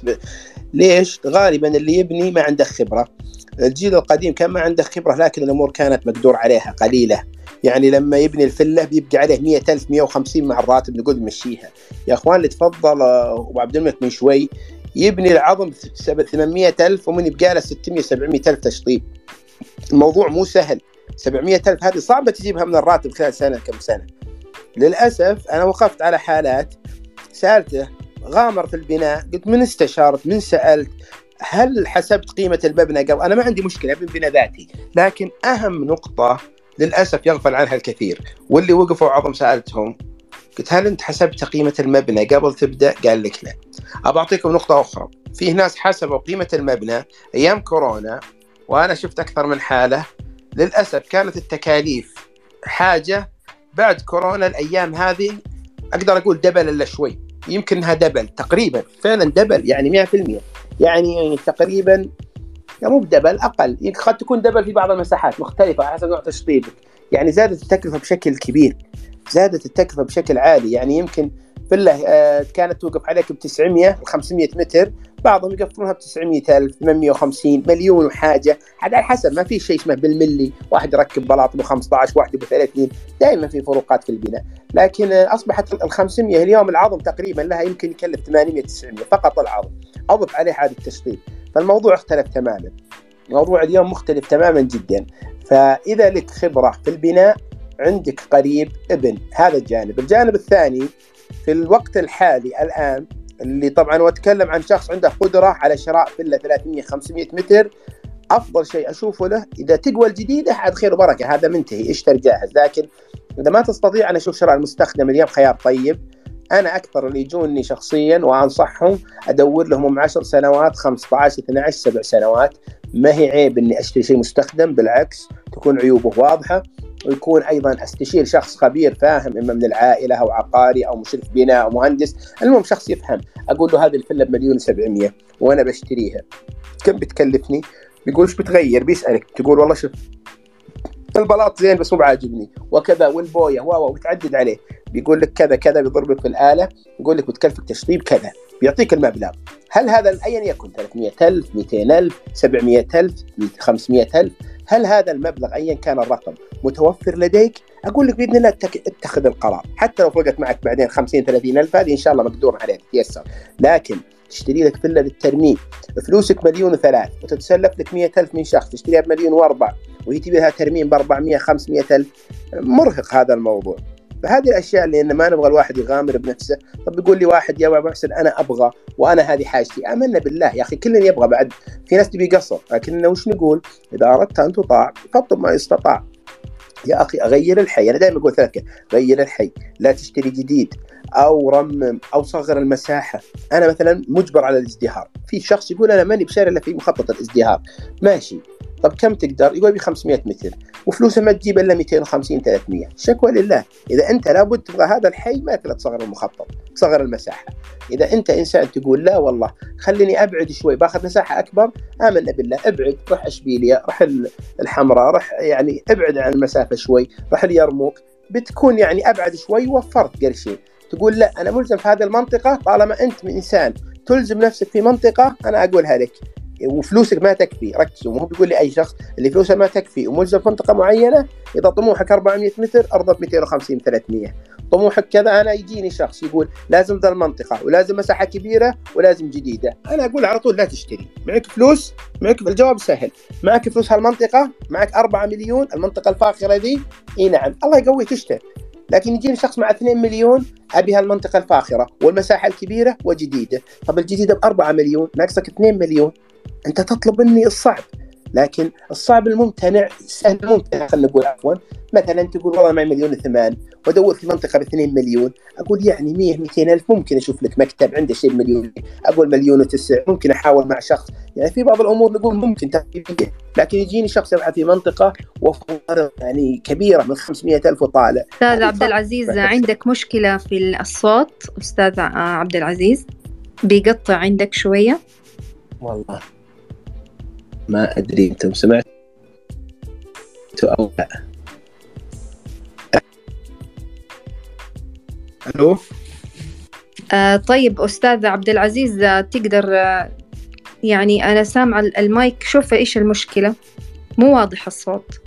ليش؟ غالبا اللي يبني ما عنده خبرة. الجيل القديم كان ما عنده خبرة لكن الأمور كانت مقدور عليها قليلة. يعني لما يبني الفلة بيبقى عليه 100000 150 مع الراتب نقول مشيها يا أخوان اللي تفضل أبو عبد الملك من شوي يبني العظم 800000 ومن يبقى له 600 700000 تشطيب. الموضوع مو سهل. 700000 هذه صعبة تجيبها من الراتب خلال سنة كم سنة. للأسف أنا وقفت على حالات سألته غامر في البناء قلت من استشارت من سألت هل حسبت قيمة المبنى قبل أنا ما عندي مشكلة ابن بناء ذاتي لكن أهم نقطة للأسف يغفل عنها الكثير واللي وقفوا عظم سألتهم قلت هل أنت حسبت قيمة المبنى قبل تبدأ؟ قال لك لا. أبى أعطيكم نقطة أخرى، في ناس حسبوا قيمة المبنى أيام كورونا وأنا شفت أكثر من حالة للأسف كانت التكاليف حاجة بعد كورونا الأيام هذه أقدر أقول دبل إلا شوي. يمكن إنها double تقريبا. فعلا double يعني 100% يعني تقريبا يعني مو ب double أقل. يمكن قد تكون double في بعض المساحات مختلفة على حسب نوع تشطيبك. يعني زادت التكلفة بشكل كبير. زادت التكلفة بشكل عالي. يعني يمكن فيلا آه كانت توقف عليك ب 900 500 متر. بعضهم يقفلونها ب 900000 850 مليون وحاجة. على حسب ما في شيء اسمه بالملي. واحد يركب بلاط ب 15 واحد ب 30 دائما في فروقات في البناء. لكن آه أصبحت ال 500 اليوم العظم تقريبا لها يمكن يكلف 800 900 فقط العظم. أضف عليه هذا التشطيب. فالموضوع اختلف تماما. الموضوع اليوم مختلف تماما جدا. فإذا لك خبرة في البناء عندك قريب ابن. هذا الجانب. الجانب الثاني في الوقت الحالي الآن اللي طبعا واتكلم عن شخص عنده قدرة على شراء فيلا 300 500 متر. أفضل شيء أشوفه له إذا تقوى الجديدة عاد خير وبركة هذا منتهي اشتري جاهز لكن إذا ما تستطيع أنا أشوف شراء المستخدم اليوم خيار طيب. أنا أكثر اللي يجوني شخصيا وأنصحهم أدور لهم من 10 سنوات 15 12 سبع سنوات. ما هي عيب إني أشتري شيء مستخدم بالعكس تكون عيوبه واضحة. ويكون أيضا استشير شخص خبير فاهم إما من العائلة أو عقاري أو مشرف بناء أو مهندس. المهم شخص يفهم. أقول له هذه الفيلا بمليون و700 وأنا بشتريها. كم بتكلفني؟ بيقول إيش بتغير؟ بيسألك. تقول والله شوف البلاط زين بس مو بعاجبني. وكذا والبوية و بتعدد عليه. بيقول لك كذا كذا بيضربك في الآلة. يقول لك بتكلفك تشطيب كذا. بيعطيك المبلغ. هل هذا ايا يكن 300000 200000 700000 500000 هل هذا المبلغ ايا كان الرقم متوفر لديك؟ أقول لك بإذن الله اتخذ القرار. حتى لو فرقت معك بعدين 50 30 ألف هذه إن شاء الله مقدور عليها تتيسر لكن تشتري لك فيلا للترميم فلوسك مليون وثلاث وتتسلف لك مية ألف من شخص. تشتريها بمليون وأربع وهي تبي لها ترميم ب 400 500 ألف. مرهق هذا الموضوع. فهذه الأشياء اللي ما نبغى الواحد يغامر بنفسه. طب يقول لي واحد يا ابو محسن أنا أبغى وأنا هذه حاجتي. آمنا بالله. يا أخي كلنا يبغى بعد. في ناس تبي قصر لكننا وش نقول؟ إذا أردت أن تطاع فاطلب ما يستطاع. يا أخي أغير الحي. أنا دائما أقول ثلاث غير الحي. لا تشتري جديد أو رمم أو صغر المساحة. أنا مثلا مجبر على الازدهار. في شخص يقول أنا ماني بشاري إلا في مخطط الازدهار. ماشي. طب كم تقدر؟ يقول ب 500 متر وفلوسه ما تجيب إلا 250 300 شكوى لله. إذا أنت لابد تبغى هذا الحي ما تقدر تصغر المخطط تصغر المساحة. إذا أنت إنسان تقول لا والله خليني أبعد شوي باخذ مساحة أكبر امنا بالله أبعد روح اشبيليا روح الحمراء روح يعني أبعد عن المسافة شوي روح اليرموك. بتكون يعني أبعد شوي وفرت قرشين. تقول لا أنا ملزم في هذه المنطقة طالما أنت من إنسان تلزم نفسك في منطقة أنا أقولها لك. وفلوسك ما تكفي. ركزوا مو بيقول لي أي شخص اللي فلوسه ما تكفي. وملزم في منطقة معينة إذا طموحك 400 متر ارضى ب 250 300 طموحك كذا أنا يجيني شخص يقول لازم ذا المنطقة ولازم مساحة كبيرة ولازم جديدة. أنا أقول على طول لا تشتري. معك فلوس؟ معك الجواب سهل. معك فلوس هالمنطقة؟ معك 4 مليون. المنطقة الفاخرة ذي؟ إي نعم. الله يقويك اشتري لكن يجيني شخص مع 2 مليون أبي هالمنطقة الفاخرة والمساحة الكبيرة وجديدة. طب الجديدة ب 4 مليون ناقصك 2 مليون. أنت تطلب مني الصعب لكن الصعب الممتنع سهل الممتنع خلينا نقول عفوا مثلا تقول والله معي مليون ثمان وأدور في منطقة ب 2 مليون أقول يعني 100 200 ألف ممكن أشوف لك مكتب عنده شيء بمليون أقول مليون وتسع ممكن أحاول مع شخص. يعني في بعض الأمور نقول ممكن تقريبا لكن يجيني شخص يبحث في منطقة وفر يعني كبيرة من 500 ألف وطالع. أستاذ عبد العزيز عندك مشكلة في الصوت؟ أستاذ عبد العزيز بيقطع عندك شوية؟ والله. ما أدري أنتم سمعتوا أو لا. ألو؟ آه طيب أستاذ عبد العزيز آه، تقدر آه يعني أنا سامعة المايك شوف إيش المشكلة. مو واضح الصوت.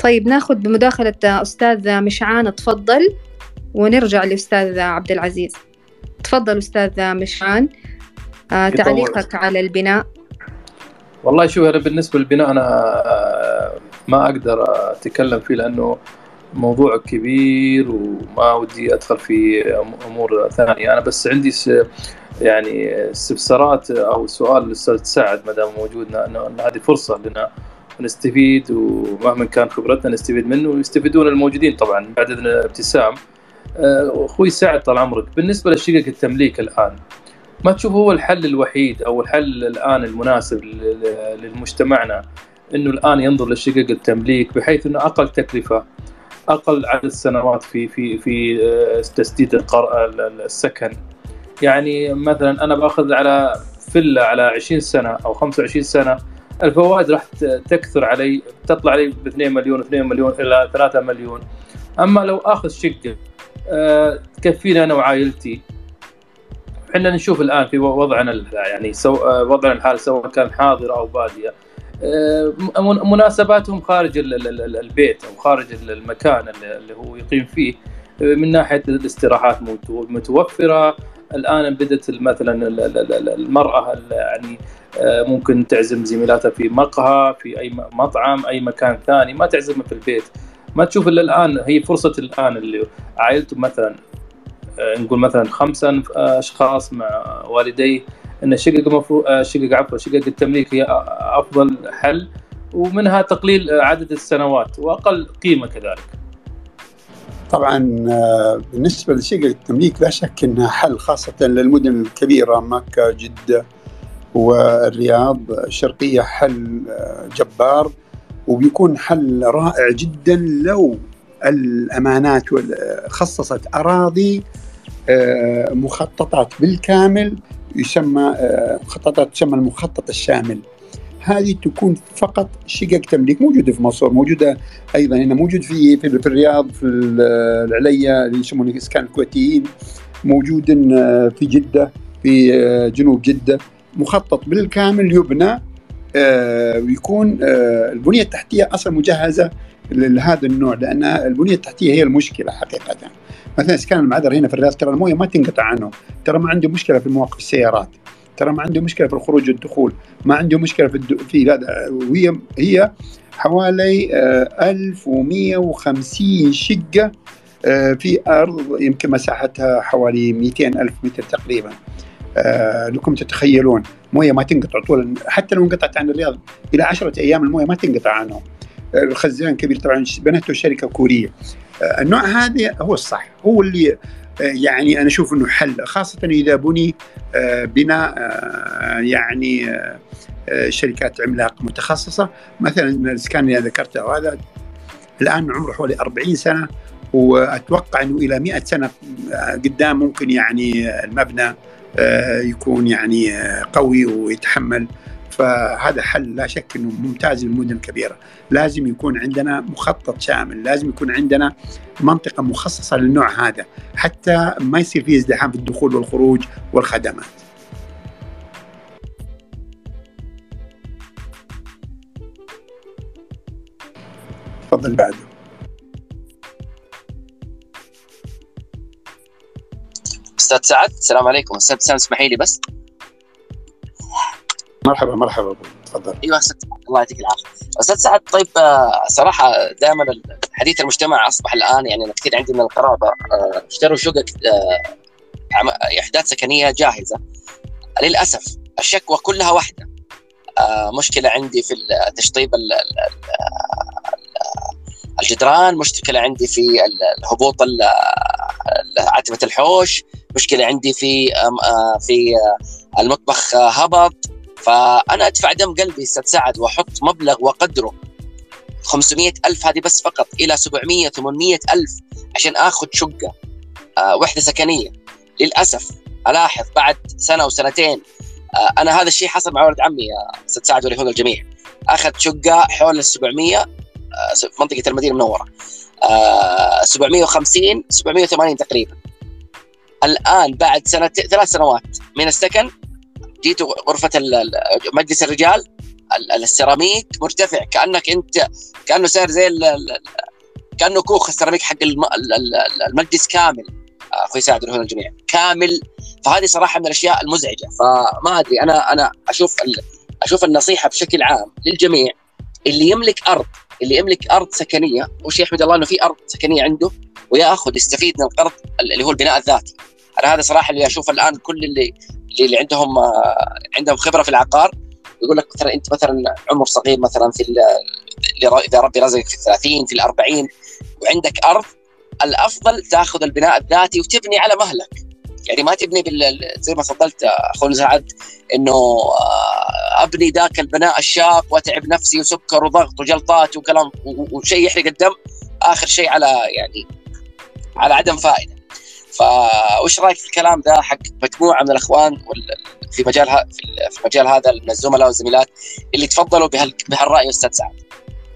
طيب ناخذ بمداخلة أستاذ مشعان تفضل. ونرجع لأستاذ عبد العزيز. تفضل أستاذ مشعان. آه تعليقك على البناء. والله شوف أنا بالنسبة للبناء أنا آه، ما أقدر أتكلم فيه لأنه موضوع كبير وما ودي أدخل في أمور ثانية. أنا بس عندي يعني استفسارات أو سؤال للأستاذ سعد ما دام موجود أنه هذه فرصة لنا نستفيد ومهما كان خبرتنا نستفيد منه ويستفيدون الموجودين طبعا بعد إذن ابتسام آه، أخوي سعد طال عمرك بالنسبة لشقق التمليك الآن ما تشوف هو الحل الوحيد أو الحل الآن المناسب لمجتمعنا إنه الآن ينظر لشقق التمليك بحيث إنه أقل تكلفة أقل عدد سنوات في في في آه، تسديد السكن. يعني مثلا أنا بأخذ على فيلا على 20 سنة أو 25 سنة الفوائد راح تكثر علي تطلع علي ب 2 مليون 2 مليون إلى 3 مليون. أما لو آخذ شقة آه، تكفيني أنا وعائلتي إحنا نشوف الآن في وضعنا يعني سو آه، وضعنا الحالي سواء كان حاضر أو بادية. آه، مناسباتهم خارج البيت أو خارج المكان اللي هو يقيم فيه. من ناحية الاستراحات متوفرة. الآن بدأت مثلا المرأة يعني ممكن تعزم زميلاتها في مقهى في أي مطعم أي مكان ثاني. ما تعزمها في البيت. ما تشوف إلا الآن هي فرصة الآن اللي عائلته مثلا آه، نقول مثلا خمسة أشخاص مع والديه إن الشقق المفروض آه، شقق عفوا شقق التمليك هي أفضل حل ومنها تقليل عدد السنوات وأقل قيمة كذلك. طبعا آه، بالنسبة لشقق التمليك لا شك إنها حل خاصة للمدن الكبيرة مكة جدة والرياض الشرقيه حل جبار وبيكون حل رائع جدا لو الأمانات خصصت أراضي آه، مخططات. بالكامل يسمى آه، مخططات تسمى المخطط الشامل. هذه تكون فقط شقق تمليك موجودة في مصر موجودة أيضا هنا موجود في في, الرياض في العليا اللي يسمونه إسكان الكويتيين موجود آه، في جدة في جنوب جدة. مخطط بالكامل يبنى آه، ويكون آه، البنية التحتية أصلا مجهزة لهذا النوع لأن البنية التحتية هي المشكلة حقيقه. مثلا اسكان المعذر هنا في الرياض ترى الموية ما تنقطع عنه. ترى ما عنده مشكلة في مواقف السيارات. ترى ما عنده مشكلة في الخروج والدخول. ما عنده مشكلة في الد... في هذا وهي هي حوالي 1150 شقة في أرض يمكن مساحتها حوالي 200 ألف متر تقريبا. آه لكم تتخيلون. مويه ما تنقطع طول حتى لو انقطعت عن الرياض إلى عشرة أيام الموية ما تنقطع عنهم. آه الخزان كبير طبعا بنته شركة كورية. آه النوع هذا هو الصح هو اللي آه يعني أنا أشوف إنه حل خاصة إذا بني آه بناء آه يعني آه شركات عملاق متخصصة. مثلا الاسكان اللي ذكرته هذا الآن عمره حوالي 40 سنة وأتوقع إنه إلى 100 سنة قدام ممكن يعني المبنى يكون يعني قوي ويتحمل فهذا حل لا شك إنه ممتاز للمدن الكبيرة، لازم يكون عندنا مخطط شامل، لازم يكون عندنا منطقة مخصصة للنوع هذا حتى ما يصير فيه ازدحام في الدخول والخروج والخدمات. تفضل بعده. أستاذ سعد السلام عليكم. أستاذ سام اسمحي لي بس. مرحبا مرحبا تفضل. أيوه أستاذ الله يعطيك العافية. أستاذ سعد طيب صراحة دائما حديث المجتمع أصبح الآن يعني كثير عندي من القرابة اشتروا شقق أحداث سكنية جاهزة. للأسف الشكوى كلها واحدة. مشكلة عندي في تشطيب الجدران مشكلة عندي في الهبوط عتبة الحوش مشكلة عندي في في المطبخ هبط. فأنا أدفع دم قلبي أستاذ سعد وأحط مبلغ وقدره 500 ألف هذه بس فقط إلى 700 800 ألف عشان آخذ شقة وحدة سكنية. للأسف ألاحظ بعد سنة وسنتين أنا هذا الشيء حصل مع ولد عمي أستاذ سعد وليهون الجميع. أخذ شقة حول ال 700 في منطقة المدينة المنورة. 750 780 تقريبا. الآن بعد سنة ثلاث سنوات من السكن جيت غرفة مجلس الرجال السيراميك مرتفع. كأنك أنت كأنه صار زي كأنه كوخ السيراميك حق المجلس كامل. أخوي سعد هنا الجميع. كامل. فهذه صراحة من الأشياء المزعجة. فما أدري أنا أنا أشوف أشوف النصيحة بشكل عام للجميع اللي يملك أرض اللي يملك أرض سكنية. وش يحمد الله إنه في أرض سكنية عنده ويأخذ يستفيد من القرض اللي هو البناء الذاتي. أنا هذا صراحة اللي أشوف الآن كل اللي اللي عندهم عندهم خبرة في العقار. يقول لك مثلا أنت مثلا عمر صغير مثلا في إذا ربي رزقك في 30 في 40 وعندك أرض الأفضل تأخذ البناء الذاتي وتبني على مهلك. يعني ما تبني بال زي ما تفضلت اخونا سعد إنه أبني ذاك البناء الشاق وأتعب نفسي وسكر وضغط وجلطات وكلام وشيء يحرق الدم آخر شيء على يعني على عدم فائدة. فايش رأيك في الكلام ذا حق مجموعة من الأخوان في مجال في مجال هذا من الزملاء والزميلات اللي تفضلوا بهالرأي أستاذ سعد؟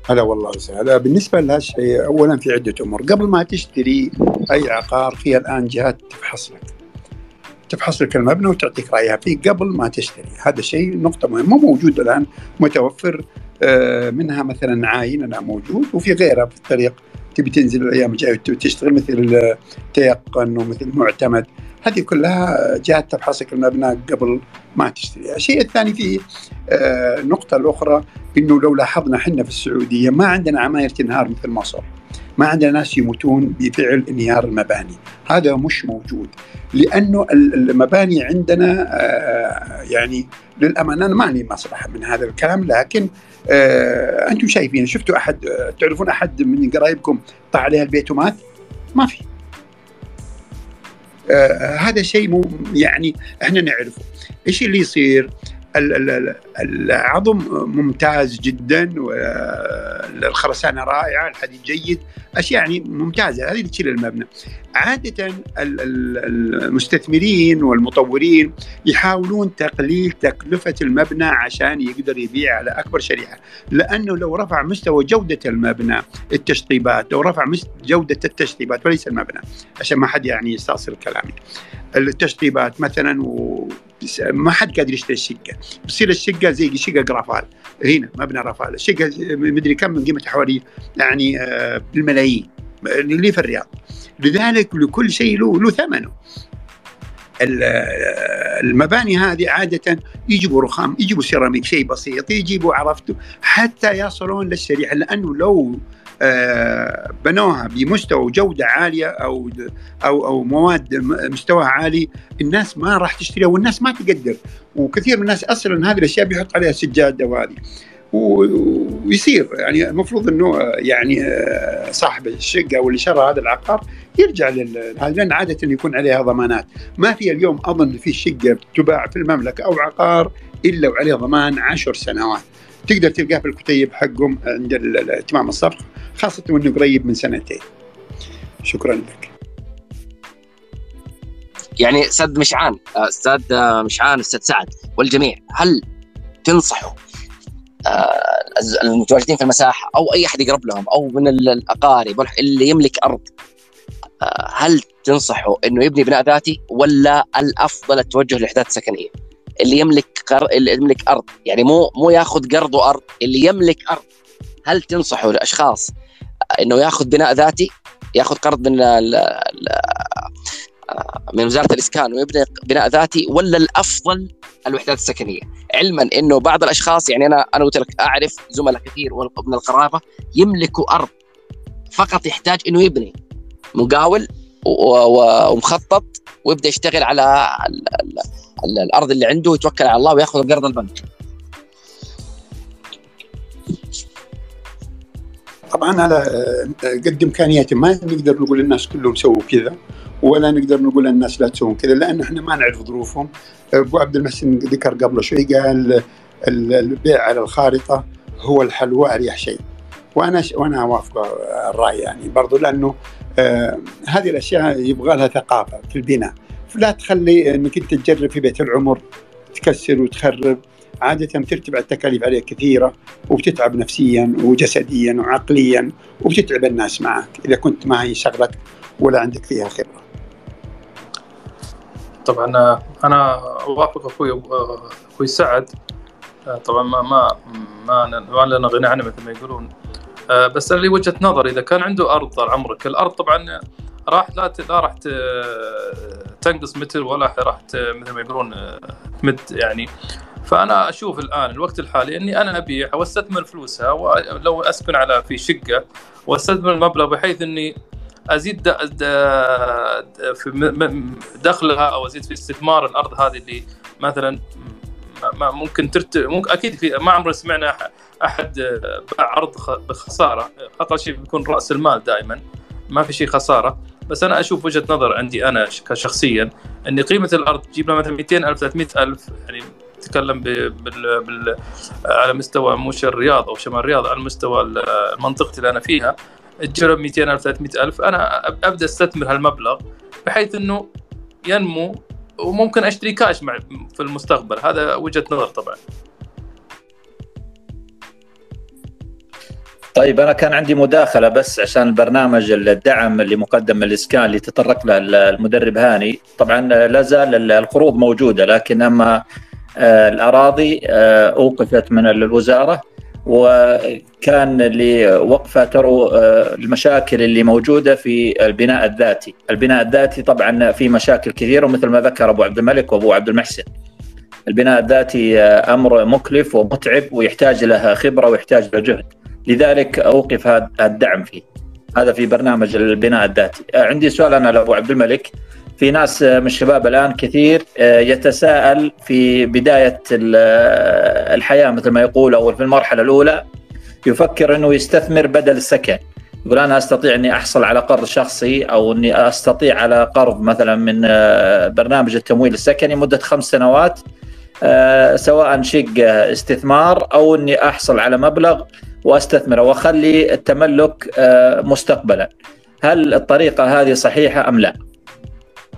هلا والله وسهلا بالنسبة لهالشيء اولا في عدة أمور. قبل ما تشتري أي عقار في الآن جهات تفحص لك. تفحص لك المبنى وتعطيك رأيها فيه قبل ما تشتري. هذا شيء نقطة مهمة موجود الآن متوفر منها مثلا عاين أنا موجود وفي غيرها في الطريق. تبي تنزل الأيام الجاية وتشتغل مثل تيقن ومثل معتمد. هذه كلها جهات تفحصك المبنى قبل ما تشتري. الشيء الثاني في النقطة الأخرى أنه لو لاحظنا حنا في السعودية ما عندنا عماير تنهار مثل مصر. ما عندنا ناس يموتون بفعل انهيار المباني. هذا مش موجود. لأنه المباني عندنا يعني للأمانة أنا ماني مصلحة من هذا الكلام لكن أنتم شايفين. شفتوا أحد تعرفون أحد من قرايبكم طاع عليها البيت ومات؟ ما في. آه هذا شيء مو يعني إحنا نعرفه. إيش اللي يصير؟ العظم ممتاز جدا والخرسانة رائعة الحديد جيد أشياء يعني ممتازة. هذه اللي تشيل المبنى. عادة المستثمرين والمطورين يحاولون تقليل تكلفة المبنى عشان يقدر يبيع على أكبر شريحة. لأنه لو رفع مستوى جودة المبنى التشطيبات لو رفع جودة التشطيبات وليس المبنى عشان ما حد يعني يستأصل كلامي. التشطيبات مثلا و ما حد قادر يشتري الشقة. بتصير الشقة زي شقة رافال هنا مبنى رافال الشقة مدري كم من قيمتها حوالي يعني آه، بالملايين. اللي في الرياض. لذلك لكل شيء له له ثمنه. المباني هذه عادة يجيبوا رخام يجيبوا سيراميك شيء بسيط يجيبوا عرفتوا حتى يصلون للشريحة. لأنه لو آه، بنوها بمستوى جودة عالية أو أو أو مواد مستواها عالي الناس ما راح تشتريها والناس ما تقدر. وكثير من الناس أصلا هذه الأشياء بيحط عليها سجادة وهذه ويصير يعني المفروض إنه يعني آه، صاحب الشقة واللي شرى هذا العقار يرجع لهذا لأن عادة يكون عليها ضمانات، ما في اليوم أظن في شقة تباع في المملكة أو عقار إلا وعليه ضمان عشر سنوات. تقدر تلقاه في الكتيب حقهم عند اتمام الصفقه خاصة انه قريب من سنتين. شكرا لك. يعني أستاذ مشعان أستاذ مشعان أستاذ سعد والجميع هل تنصحوا آه، المتواجدين في المساحة أو أي أحد يقرب لهم أو من الأقارب اللي يملك أرض آه، هل تنصحوا إنه يبني بناء ذاتي ولا الأفضل التوجه لإحداث سكنية؟ اللي يملك قر... اللي يملك أرض يعني مو مو ياخذ قرض وأرض اللي يملك أرض هل تنصحوا الاشخاص إنه ياخذ بناء ذاتي ياخذ قرض من ال... من وزارة الإسكان ويبني بناء ذاتي ولا الأفضل الوحدات السكنية. علما إنه بعض الأشخاص يعني أنا أنا قلت لك أعرف زملاء كثير من القرابة يملكوا أرض فقط يحتاج إنه يبني مقاول ومخطط ويبدأ يشتغل على الأرض اللي عنده ويتوكل على الله ويأخذ قرض البنك. طبعا هذا قد امكانياتي ما نقدر نقول الناس كلهم سووا كذا ولا نقدر نقول الناس لا تسوون كذا لأن إحنا ما نعرف ظروفهم. أبو عبد المحسن ذكر قبل شوي قال البيع على الخارطة هو الحل وأريح شيء. وأنا وأنا أوافق الرأي يعني برضو لأنه آه هذه الأشياء يبغى لها ثقافة في البناء. فلا تخلي إنك أنت تجرب في بيت العمر تكسر وتخرب. عادة ترتفع التكاليف عليك كثيرة وبتتعب نفسيا وجسديا وعقليا وبتتعب الناس معك إذا كنت ما هي شغلك ولا عندك فيها خبرة. طبعا أنا أوافق أخوي أخوي سعد. طبعا ما ما ما, ما لنا غنى عنه مثل ما يقولون. بس أنا لي وجهة نظر إذا كان عنده أرض طال عمرك الأرض طبعا راح لا لا راح تنقص متر ولا راح مثل ما يقولون تمد يعني فأنا أشوف الآن الوقت الحالي إني أنا أبيع وأستثمر فلوسها ولو أسكن على في شقة وأستثمر المبلغ بحيث إني أزيد في دخلها أو أزيد في استثمار الأرض هذه اللي مثلا ما ممكن ترت ممكن أكيد في ما عمرنا سمعنا أحد باع أرض بخسارة. أقل شيء بيكون رأس المال دائما ما في شيء خسارة. بس أنا أشوف وجهة نظر عندي أنا كشخصيا إن قيمة الأرض تجيب لها مثلا 200000 300000 يعني تتكلم بال... بال... على مستوى مش الرياض أو شمال الرياض على مستوى المنطقة اللي أنا فيها. تجرب 200000 300000 أنا أبدأ أستثمر هالمبلغ بحيث إنه ينمو وممكن أشتري كاش مع في المستقبل. هذا وجهة نظر طبعا. طيب أنا كان عندي مداخلة بس عشان البرنامج الدعم اللي مقدم من الإسكان اللي تطرق له المدرب هاني. طبعا لا زال القروض موجودة لكن أما آه، الأراضي آه، أوقفت من الوزارة وكان لوقفة ترو آه، المشاكل اللي موجودة في البناء الذاتي، البناء الذاتي طبعا في مشاكل كثيرة ومثل ما ذكر أبو عبد الملك وأبو عبد المحسن. البناء الذاتي أمر مكلف ومتعب ويحتاج له خبرة ويحتاج له جهد، لذلك أوقف هذا الدعم فيه. هذا في برنامج البناء الذاتي. عندي سؤال أنا لأبو عبد الملك في ناس من الشباب الآن كثير آه، يتساءل في بداية آه، الحياة مثل ما يقول أو في المرحلة الأولى يفكر إنه يستثمر بدل السكن يقول أنا أستطيع إني أحصل على قرض شخصي أو إني أستطيع على قرض مثلا من آه، برنامج التمويل السكني مدة خمس سنوات سواء شق استثمار أو إني أحصل على مبلغ وأستثمره وأخلي التملك مستقبلا. هل الطريقة هذه صحيحة أم لا؟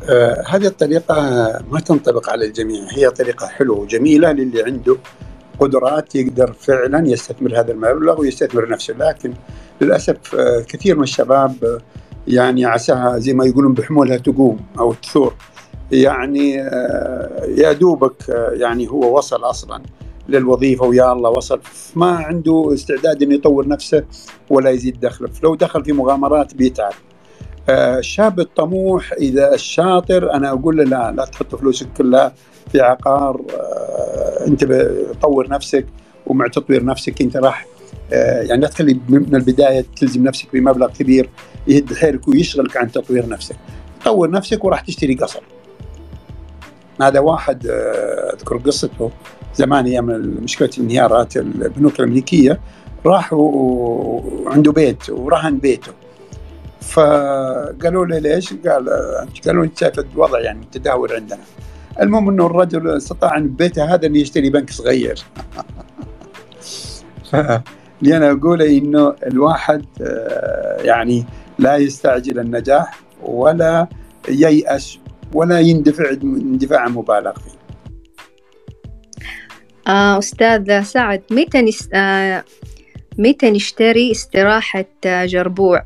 آه هذه الطريقة ما تنطبق على الجميع. هي طريقة حلوة وجميلة للي عنده قدرات يقدر فعلا يستثمر هذا المبلغ ويستثمر نفسه. لكن للأسف آه كثير من الشباب آه يعني عساها زي ما يقولون بحمولها تقوم أو تثور. يعني يا دوبك يعني هو وصل أصلا للوظيفة ويا الله وصل. ما عنده استعداد إنه يطور نفسه ولا يزيد دخله. فلو دخل في مغامرات بيتعب. الشاب الطموح إذا الشاطر أنا أقول له لا لا تحط فلوسك كلها في عقار أنت طور نفسك ومع تطوير نفسك أنت راح يعني لا تخلي من البداية تلزم نفسك بمبلغ كبير يهد حيلك ويشغلك عن تطوير نفسك. طور نفسك وراح تشتري قصر. هذا واحد آه، أذكر قصته زمان أيام مشكلة انهيارات البنوك الأمريكية راح وعنده بيت ورهن بيته. فقالوا له ليش؟ قال قالوا انت شايف الوضع يعني متداول عندنا المهم إنه الرجل استطاع من بيته هذا إنه يشتري بنك صغير [laughs] اللي أنا اقوله إنه الواحد آه، يعني لا يستعجل النجاح ولا ييأس ولا يندفع اندفاع مبالغ فيه آه أستاذ سعد متى نس... آه متى نشتري استراحة جربوع؟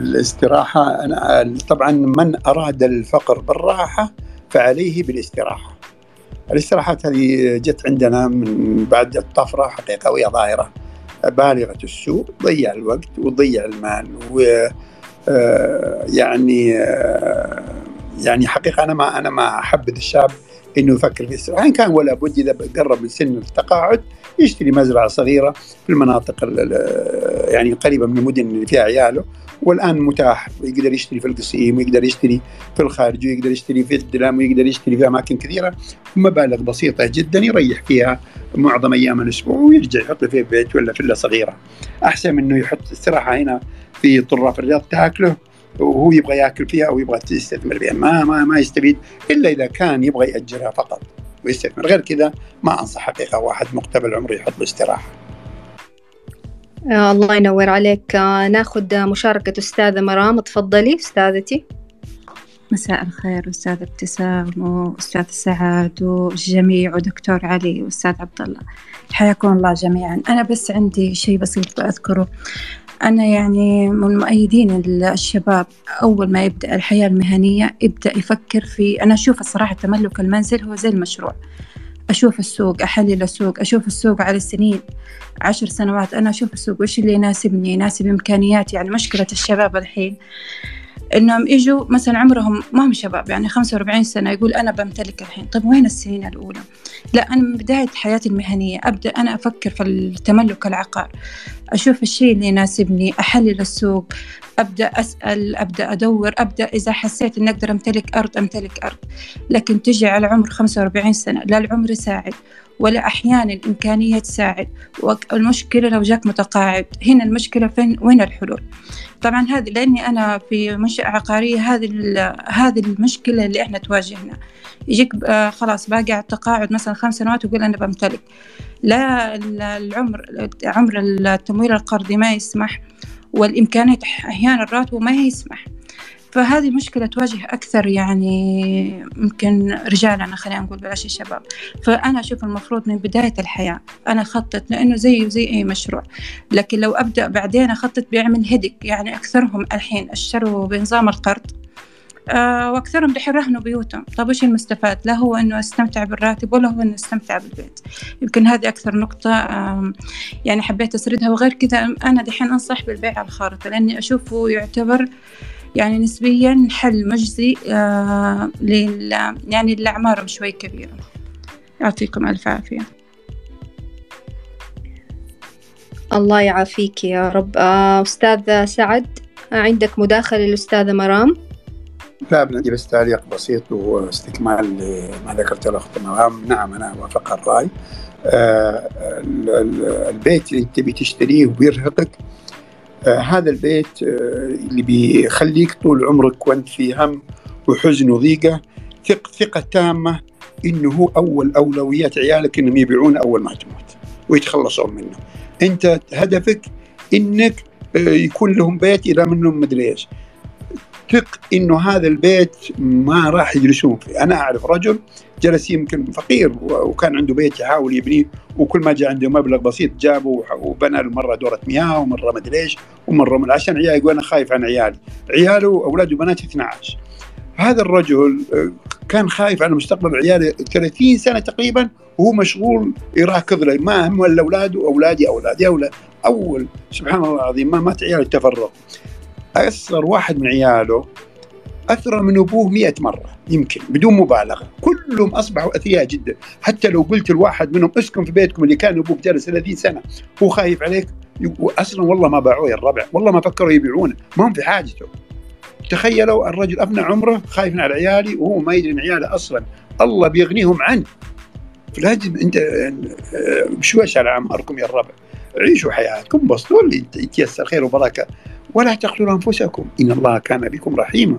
الاستراحة أنا طبعا من أراد الفقر بالراحة فعليه بالاستراحة. الاستراحات هذه جت عندنا من بعد الطفرة حقيقة وهي ظاهرة. بالغة السوء ضيع الوقت وضيع المال و آه، يعني آه، يعني حقيقة أنا ما أنا ما أحبذ الشاب إنه يفكر في الاستراحة. إن كان ولا بد إذا قرب من سن التقاعد يشتري مزرعة صغيرة في المناطق يعني قريبة من المدن اللي فيها عياله والآن متاح يقدر يشتري في القصيم ويقدر يشتري في الخارج ويقدر يشتري في الدلام ويقدر يشتري في أماكن كثيرة مبالغ بسيطة جدا يريح فيها معظم أيام الأسبوع ويرجع يحط في بيت ولا فيلا صغيرة. أحسن من إنه يحط استراحة هنا في طراف الرياض تاكله وهو يبغى ياكل فيها أو يبغى يستثمر فيها. ما ما ما يستفيد إلا إذا كان يبغى يأجرها فقط ويستثمر. غير كذا ما انصح حقيقه واحد مقتبل عمره يحط له استراحة. آه الله ينور عليك. آه ناخذ مشاركة أستاذة مرام. تفضلي أستاذتي. مساء الخير أستاذ ابتسام وأستاذ سعد والجميع ودكتور علي وأستاذ عبد الله حياكم الله جميعا. أنا بس عندي شيء بسيط بأذكره. أنا يعني من مؤيدين الشباب أول ما يبدأ الحياة المهنية يبدأ يفكر في أنا أشوف الصراحة تملك المنزل هو زي المشروع. أشوف السوق أحلل السوق أشوف السوق على السنين عشر سنوات أنا أشوف السوق وإيش اللي يناسبني يناسب إمكانياتي. يعني مشكلة الشباب الحين إنهم يجوا مثلا عمرهم ما هم شباب يعني 45 سنة يقول أنا بمتلك الحين. طيب وين السنين الأولى؟ لا أنا من بداية حياتي المهنية أبدأ أنا أفكر في التملك العقار. أشوف الشيء اللي يناسبني أحلل السوق أبدأ أسأل أبدأ أدور أبدأ إذا حسيت إني أقدر أمتلك أرض أمتلك أرض. لكن تجي على عمر 45 سنة لا العمر يساعد ولا أحيانا الإمكانية تساعد. والمشكلة لو جاك متقاعد. هنا المشكلة فين؟ وين الحلول؟ طبعا هذه لأني أنا في منشأة عقارية هذه هذه المشكلة اللي إحنا تواجهنا. يجيك آه، خلاص باقي على التقاعد مثلا خمس سنوات ويقول أنا بمتلك. لا العمر عمر التمويل القرضي ما يسمح والإمكانيات أحيانا الراتب ما يسمح. فهذه مشكلة تواجه أكثر يعني ممكن رجالنا خلينا نقول بلاش الشباب فأنا أشوف المفروض من بداية الحياة أنا أخطط لأنه زيه زي أي مشروع. لكن لو أبدأ بعدين أخطط بيعمل هدك يعني أكثرهم الحين اشتروا بنظام القرض آه وأكثرهم دحين رهنوا بيوتهم. طيب وش المستفاد؟ لا هو إنه أستمتع بالراتب ولا هو إنه أستمتع بالبيت. يمكن هذه أكثر نقطة آه يعني حبيت أسردها. وغير كذا أنا دحين أنصح بالبيع على الخارطة لأني أشوفه يعتبر يعني نسبيا حل مجزي آه لل يعني لأعمارهم شوي كبيرة. يعطيكم ألف عافية. الله يعافيك يا رب. آه أستاذ سعد عندك مداخلة للأستاذة مرام؟ لا بدي بس تعليق بسيط واستكمال لما ذكرت الأخت مرام. نعم أنا أوافق الرأي. آه البيت اللي تبي تشتريه وبيرهقك آه هذا البيت آه اللي بيخليك طول عمرك وانت في هم وحزن وضيقة ثق ثقة تامة إنه هو أول أولويات عيالك إنهم يبيعون أول ما تموت ويتخلصون منه. أنت هدفك إنك آه يكون لهم بيت إلى منهم مدري إيش. ثق إنه هذا البيت ما راح يجلسون فيه، أنا أعرف رجل جلس يمكن فقير وكان عنده بيت يحاول يبنيه وكل ما جاء عنده مبلغ بسيط جابه وبنى مرة دورة مياه ومرة مدري إيش ومرة عشان عيال يقول أنا خايف عن عيالي. عياله اولاده وبناته 12 هذا الرجل آه، كان خايف على مستقبل عياله 30 سنة تقريبا وهو مشغول يراكض له. ما هم إلا أولاده اولادي أولادي. أولاد أول سبحان الله العظيم ما مات عياله التفرق اصغر واحد من عياله اثرى من أبوه مئة مرة يمكن بدون مبالغة. كلهم أصبحوا أثرياء جدا. حتى لو قلت الواحد منهم اسكن في بيتكم اللي كان أبوك جالس 30 سنة هو خايف عليك؟ أصلا والله ما باعوه يا الربع والله ما فكروا يبيعونه ما هم في حاجته. تخيلوا الرجل افنى عمره خايف على عيالي وهو ما يدري ان عياله أصلا. الله بيغنيهم عنه. فلازم أنت بشويش على اعماركم يا الربع؟ عيشوا حياتكم بسطوا اللي يتيسر خير وبركة. ولا تقتلوا أنفسكم. إن الله كان بكم رحيما.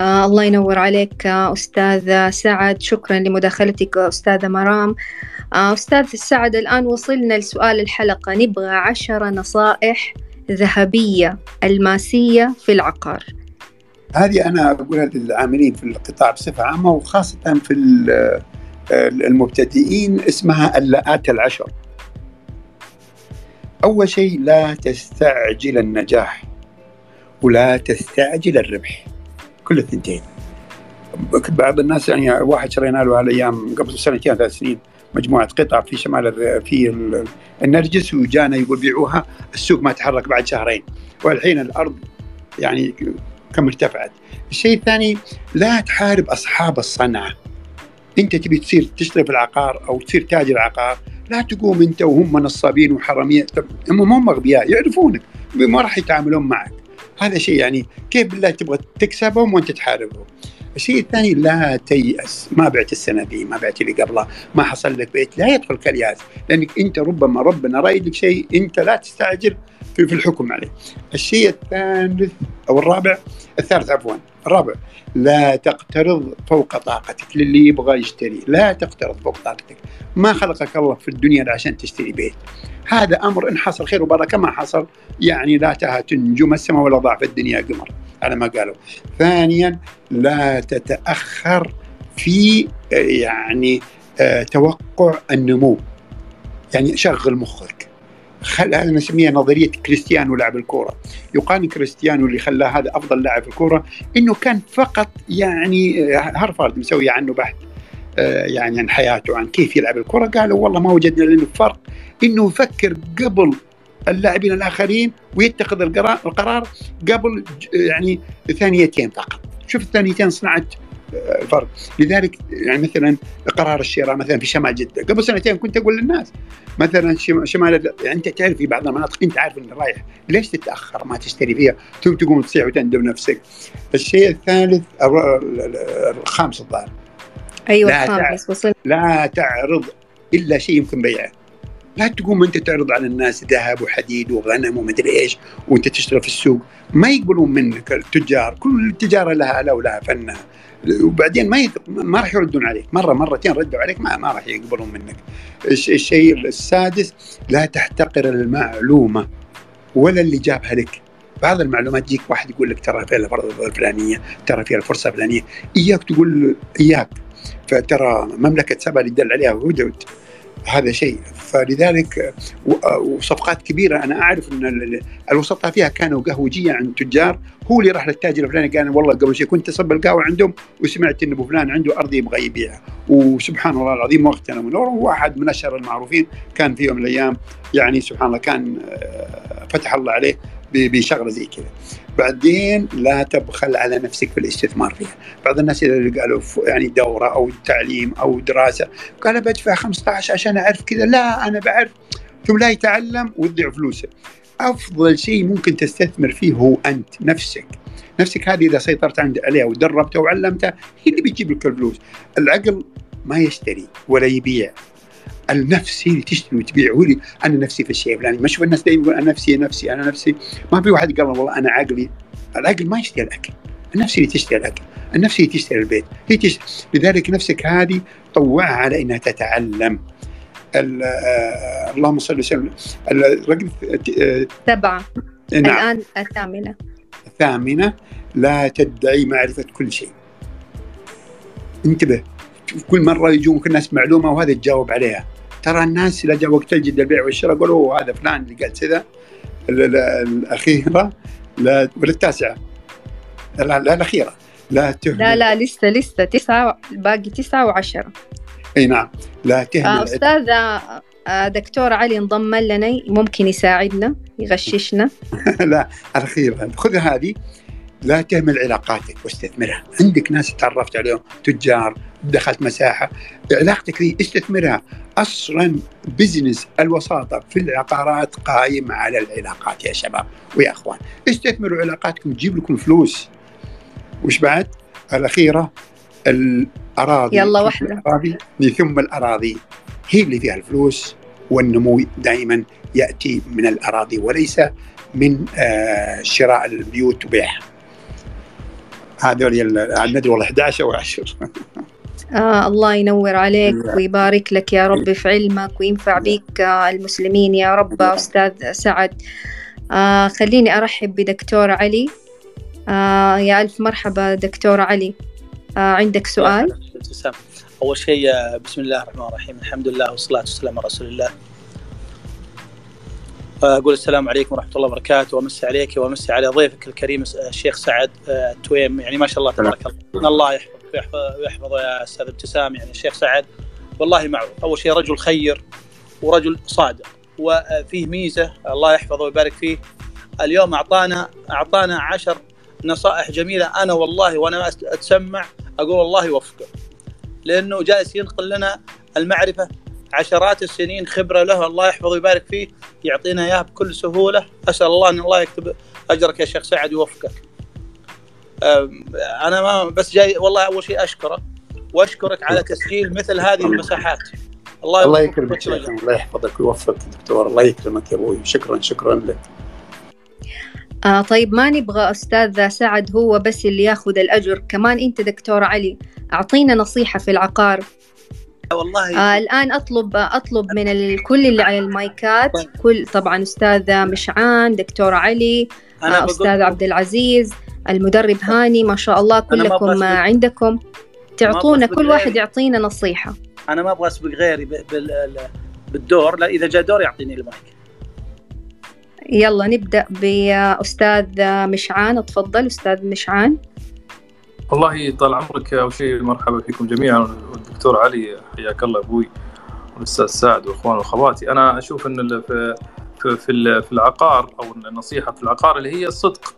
آه الله ينور عليك آه أستاذ سعد. شكرا لمداخلتك أستاذة مرام. آه أستاذ سعد الآن وصلنا لسؤال الحلقة. نبغى عشرة نصائح ذهبية ألماسية في العقار. هذه أنا أقولها للعاملين في القطاع بصفة عامة وخاصة في المبتدئين اسمها اللاءات العشر. أول شيء لا تستعجل النجاح ولا تستعجل الربح. كل الثنتين. بعض الناس يعني واحد شرينا له هالأيام قبل سنتين ثلاث سنين مجموعة قطع في شمال في النرجس وجانا يقول بيعوها السوق ما تحرك بعد شهرين. والحين الأرض يعني كم ارتفعت. الشيء الثاني لا تحارب أصحاب الصنعة. أنت تبي تصير تشتري في العقار أو تصير تاجر عقار لا تقوم انت وهم نصابين وحراميه هم هم أغبياء يعرفونك ما راح يتعاملون معك. هذا شيء يعني كيف بالله تبغى تكسبهم وأنت تحاربهم؟ الشيء الثاني لا تيأس. ما بعت السنة دي ما بعت اللي قبلها ما حصل لك بيت. لا يدخل كالياس لأنك أنت ربما ربنا رايد لك شيء أنت لا تستعجل في, في الحكم عليه. الشيء الثالث أو الرابع الثالث عفوا. الرابع لا تقترض فوق طاقتك للي يبغى يشتري. لا تقترض فوق طاقتك. ما خلقك الله في الدنيا عشان تشتري بيت. هذا أمر إن حصل خير وبركة ما حصل يعني لا تهت نجوم السماء ولا ضعف الدنيا قمر على ما قالوا. ثانيا لا تتأخر في يعني توقع النمو. يعني شغل مخك. هذا نسميها نظرية كريستيانو لاعب الكورة. يقال كريستيانو اللي خلاه هذا أفضل لاعب في الكورة إنه كان فقط يعني هارفارد مسوي عنه بحث يعني عن حياته عن كيف يلعب الكره قالوا والله ما وجدنا لنا فرق إنه يفكر قبل اللاعبين الآخرين ويتخذ القرار القرار قبل يعني ثانيتين فقط. شوف الثانيتين صنعت الفرق لذلك يعني مثلا قرار الشراء مثلا في شمال جدة. قبل سنتين كنت أقول للناس مثلا شمال يعني أنت تعرف في بعض المناطق أنت عارف إنه رايح. ليش تتأخر؟ ما تشتري فيها. ثم تقوم تصيح وتندم نفسك. الشيء الثالث الخامس الظاهر. أيوه لا الخامس وصل. لا تعرض إلا شيء يمكن بيعه. لا تقوم أنت تعرض على الناس ذهب وحديد وغنم ومدري إيش وأنت تشتري في السوق. ما يقبلون منك التجار. كل التجارة لها لا ولها فنها. وبعدين ما يت... ما راح يردون عليك. مرة مرتين ردوا عليك ما ما راح يقبلون منك. الشيء السادس لا تحتقر المعلومة ولا اللي جابها لك. بعض المعلومات تجيك واحد يقول لك ترى فيها الفرصه الفلانية ترى فيها الفرصة الفلانية. إياك تقول إياك. فترى مملكة سبا اللي دل عليها هدهد هذا شيء. فلذلك وصفقات كبيرة. أنا أعرف إن الوسطاء فيها كانوا قهوجية عند تجار. هو اللي راح للتاجر الفلاني قال والله قبل شيء كنت أصب القهوة عندهم وسمعت إن أبو فلان عنده أرض يبغى يبيعها. وسبحان الله العظيم وقتنا من واحد من أشهر المعروفين كان في يوم من الأيام يعني سبحان الله كان فتح الله عليه بشغلة زي كذا. بعدين لا تبخل على نفسك في الاستثمار فيها. بعض الناس اللي قالوا يعني دورة أو تعليم أو دراسة قال بدفع 15 عشان أعرف كذا. لا أنا بعرف. ثم لا يتعلم ويضيع فلوسه. أفضل شيء ممكن تستثمر فيه هو أنت نفسك. نفسك هذه إذا سيطرت عليها ودربتها وعلمتها هي اللي بتجيب لك الفلوس. العقل ما يشتري ولا يبيع. النفس هي اللي تشتري وتبيع هو اللي أنا نفسي في الشيء الفلاني. ما شوف الناس دائما يقول أنا نفسي نفسي أنا نفسي. ما في واحد قال والله أنا عقلي العقل ما يشتري الأكل. النفس اللي تشتري الأكل. النفس اللي تشتري البيت. هي تشتري. لذلك نفسك هذه طوعها على إنها تتعلم. اللهم صل وسلم. الرقم سبعة. نعم. الآن الثامنة. الثامنة لا تدعي معرفة كل شيء. انتبه. كل مرة يجونك الناس معلومة وهذا تجاوب عليها. ترى الناس إذا جاء وقت الجد البيع والشراء قالوا هذا فلان اللي قال كذا. الأخيرة لا ولا التاسعة. لا, لا الأخيرة. لا تهمل. لا لا لسه لسه تسعة باقي تسعة وعشرة. أي نعم. لا تهمل. آه آه دكتور علي انضم لنا ممكن يساعدنا يغششنا. [laughs] لا الأخيرة. خذ هذه. لا تهمل علاقاتك واستثمرها. عندك ناس تعرفت عليهم تجار دخلت مساحة. علاقتك دي استثمرها. أصلا بزنس الوساطة في العقارات قائم على العلاقات يا شباب ويا أخوان. استثمروا علاقاتكم تجيب لكم فلوس. وش بعد؟ الأخيرة الأراضي. يلا واحدة الأراضي. ثم الأراضي. هي اللي فيها الفلوس والنمو دائما يأتي من الأراضي وليس من آه شراء البيوت وبيعها. هذول ندري والله 11 أو 10 آه الله ينور عليك ويبارك لك يا رب في علمك وينفع بك آه المسلمين يا رب أستاذ سعد. آه خليني أرحب بدكتور علي. آه يا ألف مرحبا دكتور علي. آه عندك سؤال؟ أول شيء بسم الله الرحمن الرحيم. الحمد لله والصلاة والسلام على رسول الله. أقول السلام عليكم ورحمة الله وبركاته وأمسي عليك وأمسي على ضيفك الكريم الشيخ سعد التويم. يعني ما شاء الله تبارك الله. الله يحفظ ويحفظه يا أستاذ ابتسام يعني الشيخ سعد. والله معروف. أول شيء رجل خير ورجل صادق وفيه ميزة الله يحفظه ويبارك فيه. اليوم أعطانا أعطانا عشر نصائح جميلة أنا والله وأنا أتسمع أقول الله يوفقه. لأنه جالس ينقل لنا المعرفة عشرات السنين خبرة له الله يحفظه ويبارك فيه يعطينا إياها بكل سهولة أسأل الله أن الله يكتب أجرك يا شيخ سعد يوفقك. أنا ما بس جاي والله أول شيء اشكره وأشكرك على تسجيل مثل هذه المساحات. الله الله يكرمك شيخ الله يحفظك ويوفقك دكتور الله يكرمك يا أبوي شكرا شكرا لك. آه طيب ما نبغى أستاذ سعد هو بس اللي ياخذ الأجر كمان أنت دكتور علي أعطينا نصيحة في العقار والله. آه الآن أطلب أطلب من الكل اللي على المايكات كل طبعا أستاذ مشعان دكتور علي أنا آه أستاذ عبد العزيز المدرب هاني ما شاء الله كلكم عندكم. تعطونا كل واحد يعطينا نصيحة. أنا ما أبغى أسبق غيري بالدور. لا إذا جاء دور يعطيني المايك. يلا نبدأ باستاذ مشعان. تفضل أستاذ مشعان. والله طال عمرك أول شيء مرحبا فيكم جميعا. والدكتور علي حياك الله أبوي والأستاذ سعد واخوان وأخواتي. أنا أشوف إن في في في العقار أو النصيحة في العقار اللي هي الصدق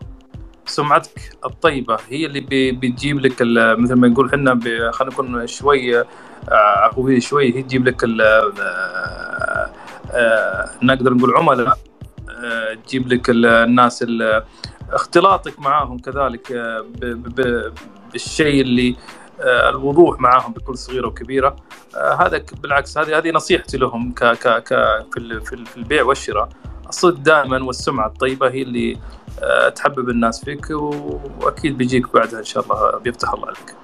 سمعتك الطيبة هي اللي بتجيب لك مثل ما نقول إحنا خلينا نكون شوي عفوية شوي هي تجيب لك نقدر نقول عملاء تجيب لك الناس اختلاطك معاهم كذلك بالشيء اللي الوضوح معاهم بكل صغيرة وكبيرة. هذا بالعكس هذه هذه نصيحتي لهم ك ك ك في في البيع والشراء. الصدق دائما والسمعة الطيبة هي اللي تحبب الناس فيك وأكيد بيجيك بعدها إن شاء الله بيفتح الله عليك.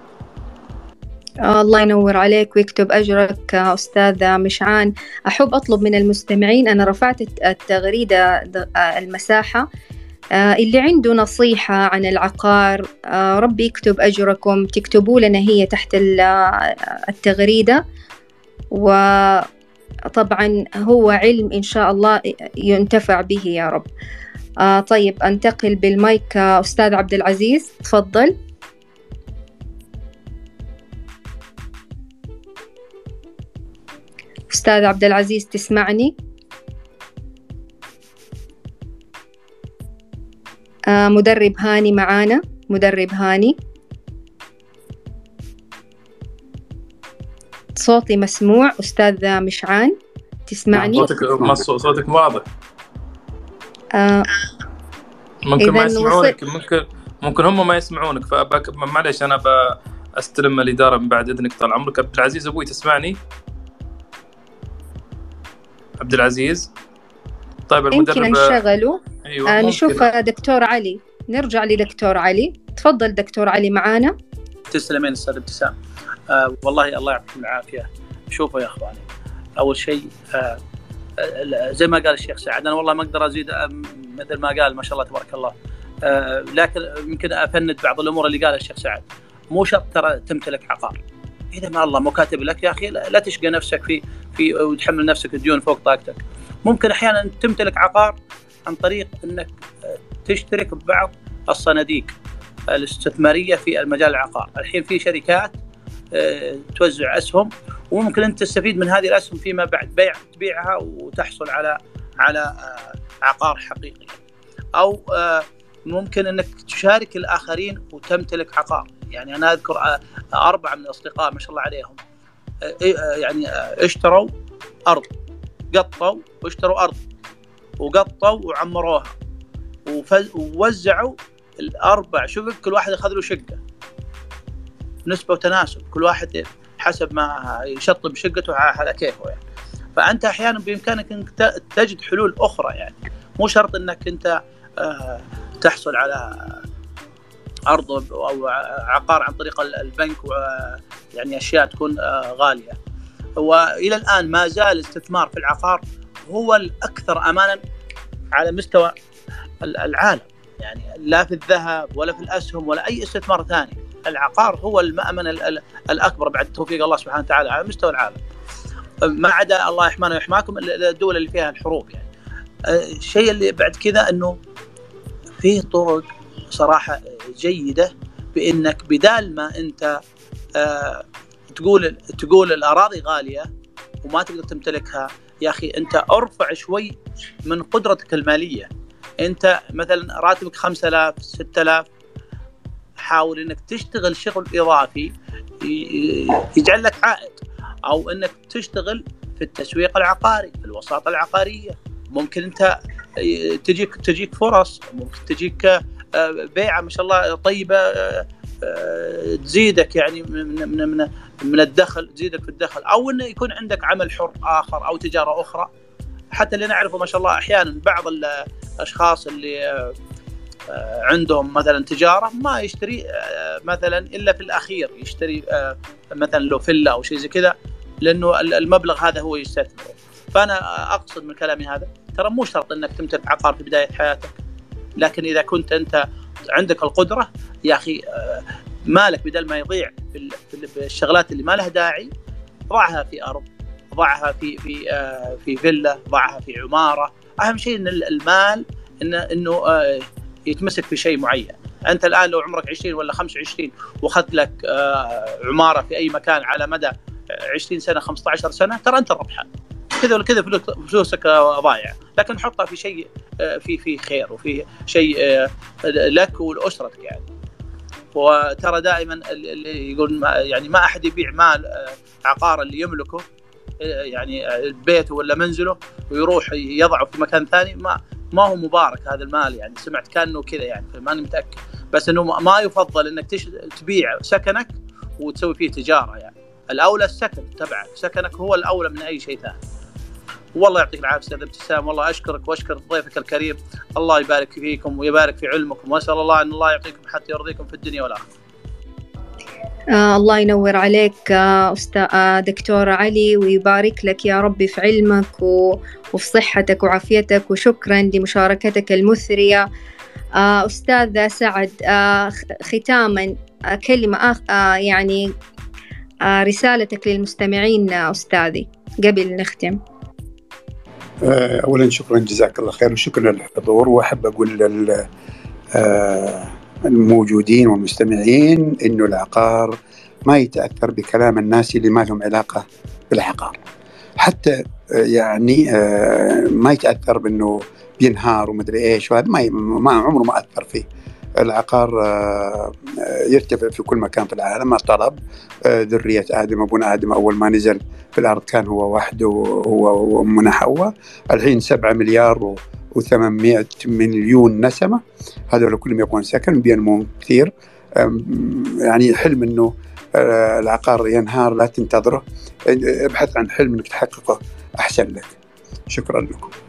الله ينور عليك ويكتب أجرك أستاذ مشعان. أحب أطلب من المستمعين أنا رفعت التغريدة المساحة. اللي عنده نصيحة عن العقار ربي يكتب أجركم تكتبوا لنا هي تحت التغريدة. وطبعا هو علم إن شاء الله ينتفع به يا رب. طيب أنتقل بالمايك أستاذ عبد العزيز تفضل. أستاذ عبد العزيز تسمعني؟ مدرب هاني معانا. مدرب هاني. صوتي مسموع. أستاذ مشعان تسمعني؟ صوتك صوتك واضح. آه ممكن ما يسمعونك ممكن ممكن هم ما يسمعونك فمعليش أنا بستلم الإدارة من بعد إذنك طال عمرك. عبد العزيز أبوي تسمعني؟ عبد العزيز؟ طيب المدرب يمكن انشغلوا أيوة آه نشوف دكتور علي. نرجع لدكتور علي. تفضل دكتور علي معانا. تسلمين أستاذ ابتسام. آه والله الله يعطيكم العافية. شوفوا يا أخواني أول شيء آه زي ما قال الشيخ سعد أنا والله ما أقدر أزيد مثل ما قال ما شاء الله تبارك الله. آه لكن يمكن أفند بعض الأمور اللي قالها الشيخ سعد. مو شرط ترى تمتلك عقار. إذا ما الله مو كاتب لك يا أخي لا تشقى نفسك في في وتحمل نفسك الديون فوق طاقتك. ممكن أحيانا تمتلك عقار عن طريق إنك تشترك ببعض الصناديق الاستثمارية في المجال العقار، الحين في شركات آه، توزع أسهم وممكن أنت تستفيد من هذه الأسهم فيما بعد بيع تبيعها وتحصل على على آه، عقار حقيقي. أو آه، ممكن إنك تشارك الآخرين وتمتلك عقار، يعني أنا أذكر أربعة من الأصدقاء ما شاء الله عليهم يعني اشتروا أرض قطوا واشتروا أرض وقطوا وعمروها ووزعوا الأربع. شقق كل واحد أخذ له شقة. نسبة وتناسب. كل واحد حسب ما يشطب شقته على كيفه يعني. فأنت أحيانا بإمكانك إنك تجد حلول أخرى يعني. مو شرط إنك أنت آه، تحصل على أرض أو عقار عن طريق البنك يعني أشياء تكون آه، غالية. وإلى الآن ما زال الاستثمار في العقار هو الأكثر امانا على مستوى العالم. يعني لا في الذهب ولا في الأسهم ولا أي استثمار ثاني. العقار هو المأمن الأكبر بعد توفيق الله سبحانه وتعالى على مستوى العالم. ما عدا الله يحمانا ويحماكم الدول اللي فيها الحروب يعني. الشيء اللي بعد كذا إنه في طرق صراحة جيدة بإنك بدال ما أنت آه، تقول تقول الأراضي غالية وما تقدر تمتلكها يا أخي أنت أرفع شوي من قدرتك المالية. أنت مثلا راتبك 5000 6000 حاول إنك تشتغل شغل إضافي يجعل لك عائد. أو إنك تشتغل في التسويق العقاري في الوساطة العقارية. ممكن أنت تجيك تجيك فرص ممكن تجيك آه، بيعة ما شاء الله طيبة آه، تزيدك يعني من من من من الدخل تزيدك في الدخل أو إنه يكون عندك عمل حر آخر أو تجارة أخرى. حتى اللي نعرفه ما شاء الله أحيانا بعض الأشخاص اللي آه، عندهم مثلا تجارة ما يشتري آه، مثلا إلا في الأخير يشتري مثلا لو فيلا أو شيء زي كذا لأنه المبلغ هذا هو يستثمره. فأنا أقصد من كلامي هذا ترى مو شرط إنك تمتلك عقار في بداية حياتك لكن إذا كنت أنت عندك القدرة يا أخي مالك بدل ما يضيع في الشغلات اللي ما لها داعي ضعها في أرض ضعها في في آه، في فيلا ضعها في عمارة. أهم شيء إن المال انه إنه آه، يتمسك في شيء معين. أنت الآن لو عمرك 20 ولا 25 وأخذت لك آه، عمارة في أي مكان على مدى 20 سنة 15 سنة ترى أنت الربحان كذا ولا كذا فلوسك ضايعه لكن حطها في شيء في في خير وفي شيء لك ولأسرتك يعني. وترى دائما اللي يقول ما يعني ما أحد يبيع مال آه، عقار اللي يملكه آه، يعني آه، بيته ولا منزله ويروح يضعه في مكان ثاني ما ما هو مبارك هذا المال يعني. سمعت كأنه كذا يعني ماني متأكد. بس إنه ما يفضل إنك تش... تبيع سكنك وتسوي فيه تجارة يعني. الأولى السكن تبعك. سكنك هو الأولى من أي شيء ثاني. والله يعطيك العافية أستاذ ابتسام. والله أشكرك وأشكر ضيفك الكريم. الله يبارك فيكم ويبارك في علمكم. وأسأل الله أن الله يعطيكم حتى يرضيكم في الدنيا والآخرة. آه الله ينور عليك آه أستاذ آه دكتور علي ويبارك لك يا ربي في علمك و... وفي صحتك وعافيتك. وشكرا لمشاركتك المثرية. آه أستاذ سعد آه ختاما آه كلمة آه يعني رسالتك للمستمعين أستاذي قبل نختم. اولا شكرا جزاك الله خير وشكرا للحضور. وأحب أقول لل آه، الموجودين والمستمعين إنه العقار ما يتأثر بكلام الناس اللي ما لهم علاقة بالعقار. حتى آه، يعني ما يتأثر بإنه بينهار ومدري إيش وهذا ما عمره ما أثر فيه. العقار آه، آه، يرتفع في كل مكان في العالم الطلب. آه، ذرية آدم أبونا آدم أول ما نزل في الأرض كان هو وحده هو وأمنا حواء. الحين سبعة مليار و800 مليون نسمة. هذول كلهم يبغون سكن بينمون كثير. يعني حلم إنه العقار ينهار لا تنتظره. ابحث عن حلم إنك تحققه. أحسن لك. شكرا لكم.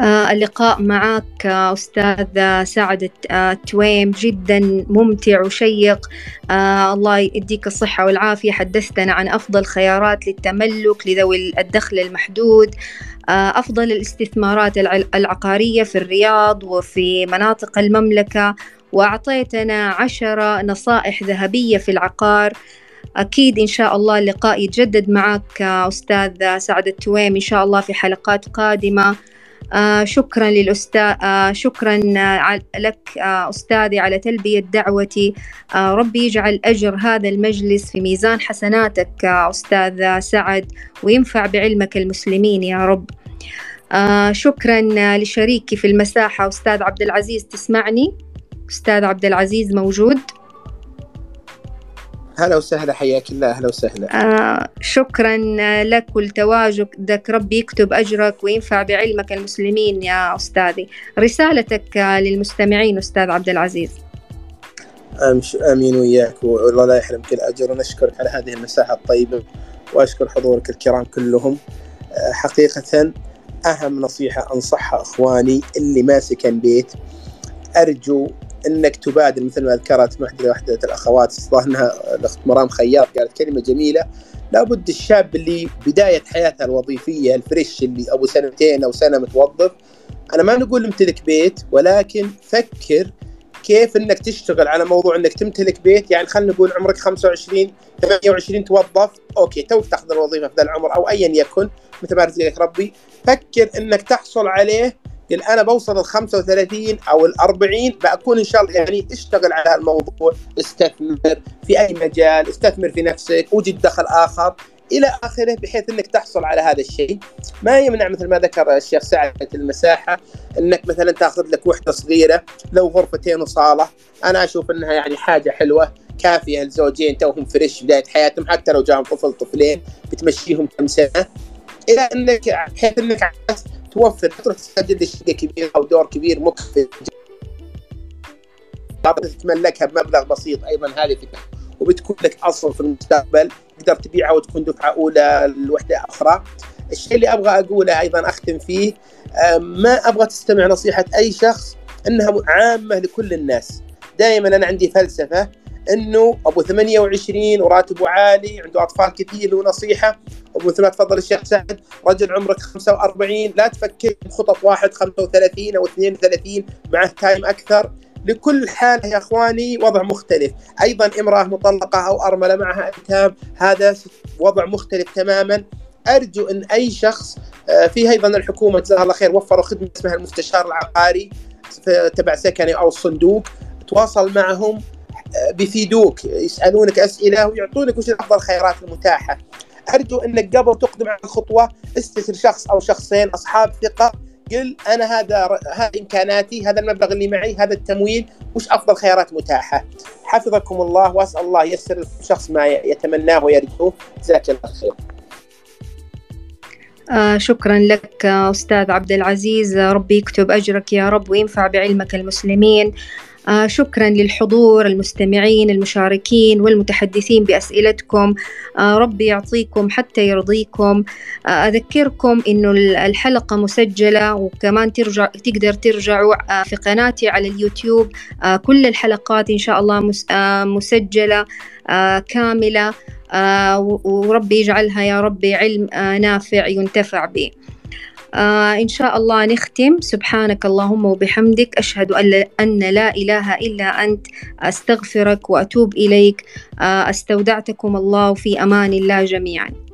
اللقاء معك أستاذ سعد التويم جدا ممتع وشيق. آه، الله يديك الصحة والعافية. حدثتنا عن أفضل خيارات للتملك لذوي الدخل المحدود آه، أفضل الاستثمارات العقارية في الرياض وفي مناطق المملكة. وأعطيتنا عشرة نصائح ذهبية في العقار. أكيد إن شاء الله اللقاء يتجدد معك أستاذ سعد التويم إن شاء الله في حلقات قادمة. آه شكرا للأستاذ آه شكرا لك آه أستاذي على تلبية دعوتي. آه ربي يجعل أجر هذا المجلس في ميزان حسناتك آه أستاذ سعد وينفع بعلمك المسلمين يا رب. آه شكرا لشريكي في المساحة أستاذ عبد العزيز تسمعني؟ أستاذ عبد العزيز موجود؟ هلا وسهلا حياك الله. أهلا وسهلا. آه شكرا لك ولتواجدك ربي يكتب أجرك وينفع بعلمك المسلمين يا أستاذي. رسالتك للمستمعين أستاذ عبد العزيز. آمين وياك والله لا يحرمك الاجر ونشكرك على هذه المساحة الطيبة وأشكر حضورك الكرام كلهم. آه، حقيقة أهم نصيحة أنصحها إخواني اللي ما سكن بيت أرجو إنك تبادر مثل ما ذكرت واحدة واحدة الأخوات إنها الأخت مرام خياط قالت كلمة جميلة. لابد الشاب اللي بداية حياته الوظيفية الفريش اللي أبو سنتين أو سنة متوظف أنا ما نقول امتلك بيت ولكن فكر كيف إنك تشتغل على موضوع إنك تمتلك بيت. يعني خلينا نقول عمرك 25 28 توظف okay توك تأخذ الوظيفة في ذا العمر أو ايا يكن مثل ما رزقك ربي. فكر إنك تحصل عليه قل أنا بوصل ال 35 أو ال 40 بكون إن شاء الله يعني اشتغل على الموضوع استثمر في أي مجال استثمر في نفسك وجد دخل آخر إلى آخره بحيث إنك تحصل على هذا الشيء. ما يمنع مثل ما ذكر الشيخ سعد المساحة إنك مثلا تأخذ لك وحدة صغيرة لو غرفتين وصالة. أنا أشوف إنها يعني حاجة حلوة كافية لزوجين توهم فريش بداية حياتهم حتى لو جاهم طفل طفلين بتمشيهم كم سنة. إلى انك بحيث إنك توفر تسجل لي شقه كبيرة أو دور كبير مكفي. تتملكها بمبلغ بسيط أيضا هذه فكره وبتكون لك اصل في المستقبل. تقدر تبيعها وتكون دفعة أولى لوحدة أخرى. الشيء اللي أبغى أقوله أيضا أختم فيه ما أبغى تستمع نصيحة أي شخص إنها عامة لكل الناس. دائما أنا عندي فلسفة انه ابو 28 وراتبه عالي عنده اطفال كثير له نصيحة. ومثل ما تفضل الشيخ سعد. رجل عمرك 45 لا تفكر بخطط واحد 35 أو 32 معه تايم أكثر. لكل حالة يا إخواني وضع مختلف، أيضا امرأة مطلقة أو أرملة معها ايتام هذا وضع مختلف تماما. أرجو إن أي شخص آه، في أيضا الحكومة جزاها الله خير وفروا خدمة اسمها المستشار العقاري تبع سكني أو الصندوق تواصل معهم بيفيدوك يسألونك أسئلة ويعطونك وش أفضل الخيارات المتاحة. أرجو أنك قبل تقدم على الخطوة استشر شخص أو شخصين أصحاب ثقة. قل أنا هذا هذه إمكاناتي هذا المبلغ اللي معي هذا التمويل وش أفضل خيارات متاحة؟ حفظكم الله وأسأل الله يسر الشخص ما يتمناه ويرجوه. جزاك الله خير. آه شكرا لك أستاذ عبد العزيز. ربي يكتب أجرك يا رب وينفع بعلمك المسلمين. آه شكرا للحضور المستمعين المشاركين والمتحدثين بأسئلتكم. آه ربي يعطيكم حتى يرضيكم. آه أذكركم إنه الحلقة مسجلة وكمان ترجع تقدر ترجعوا آه في قناتي على اليوتيوب. آه كل الحلقات إن شاء الله مس آه مسجلة كاملة. وربي يجعلها يا ربي علم نافع ينتفع به. آه إن شاء الله نختم. سبحانك اللهم وبحمدك. أشهد أن لا إله إلا أنت. أستغفرك وأتوب إليك. آه أستودعتكم الله في أمان الله جميعاً.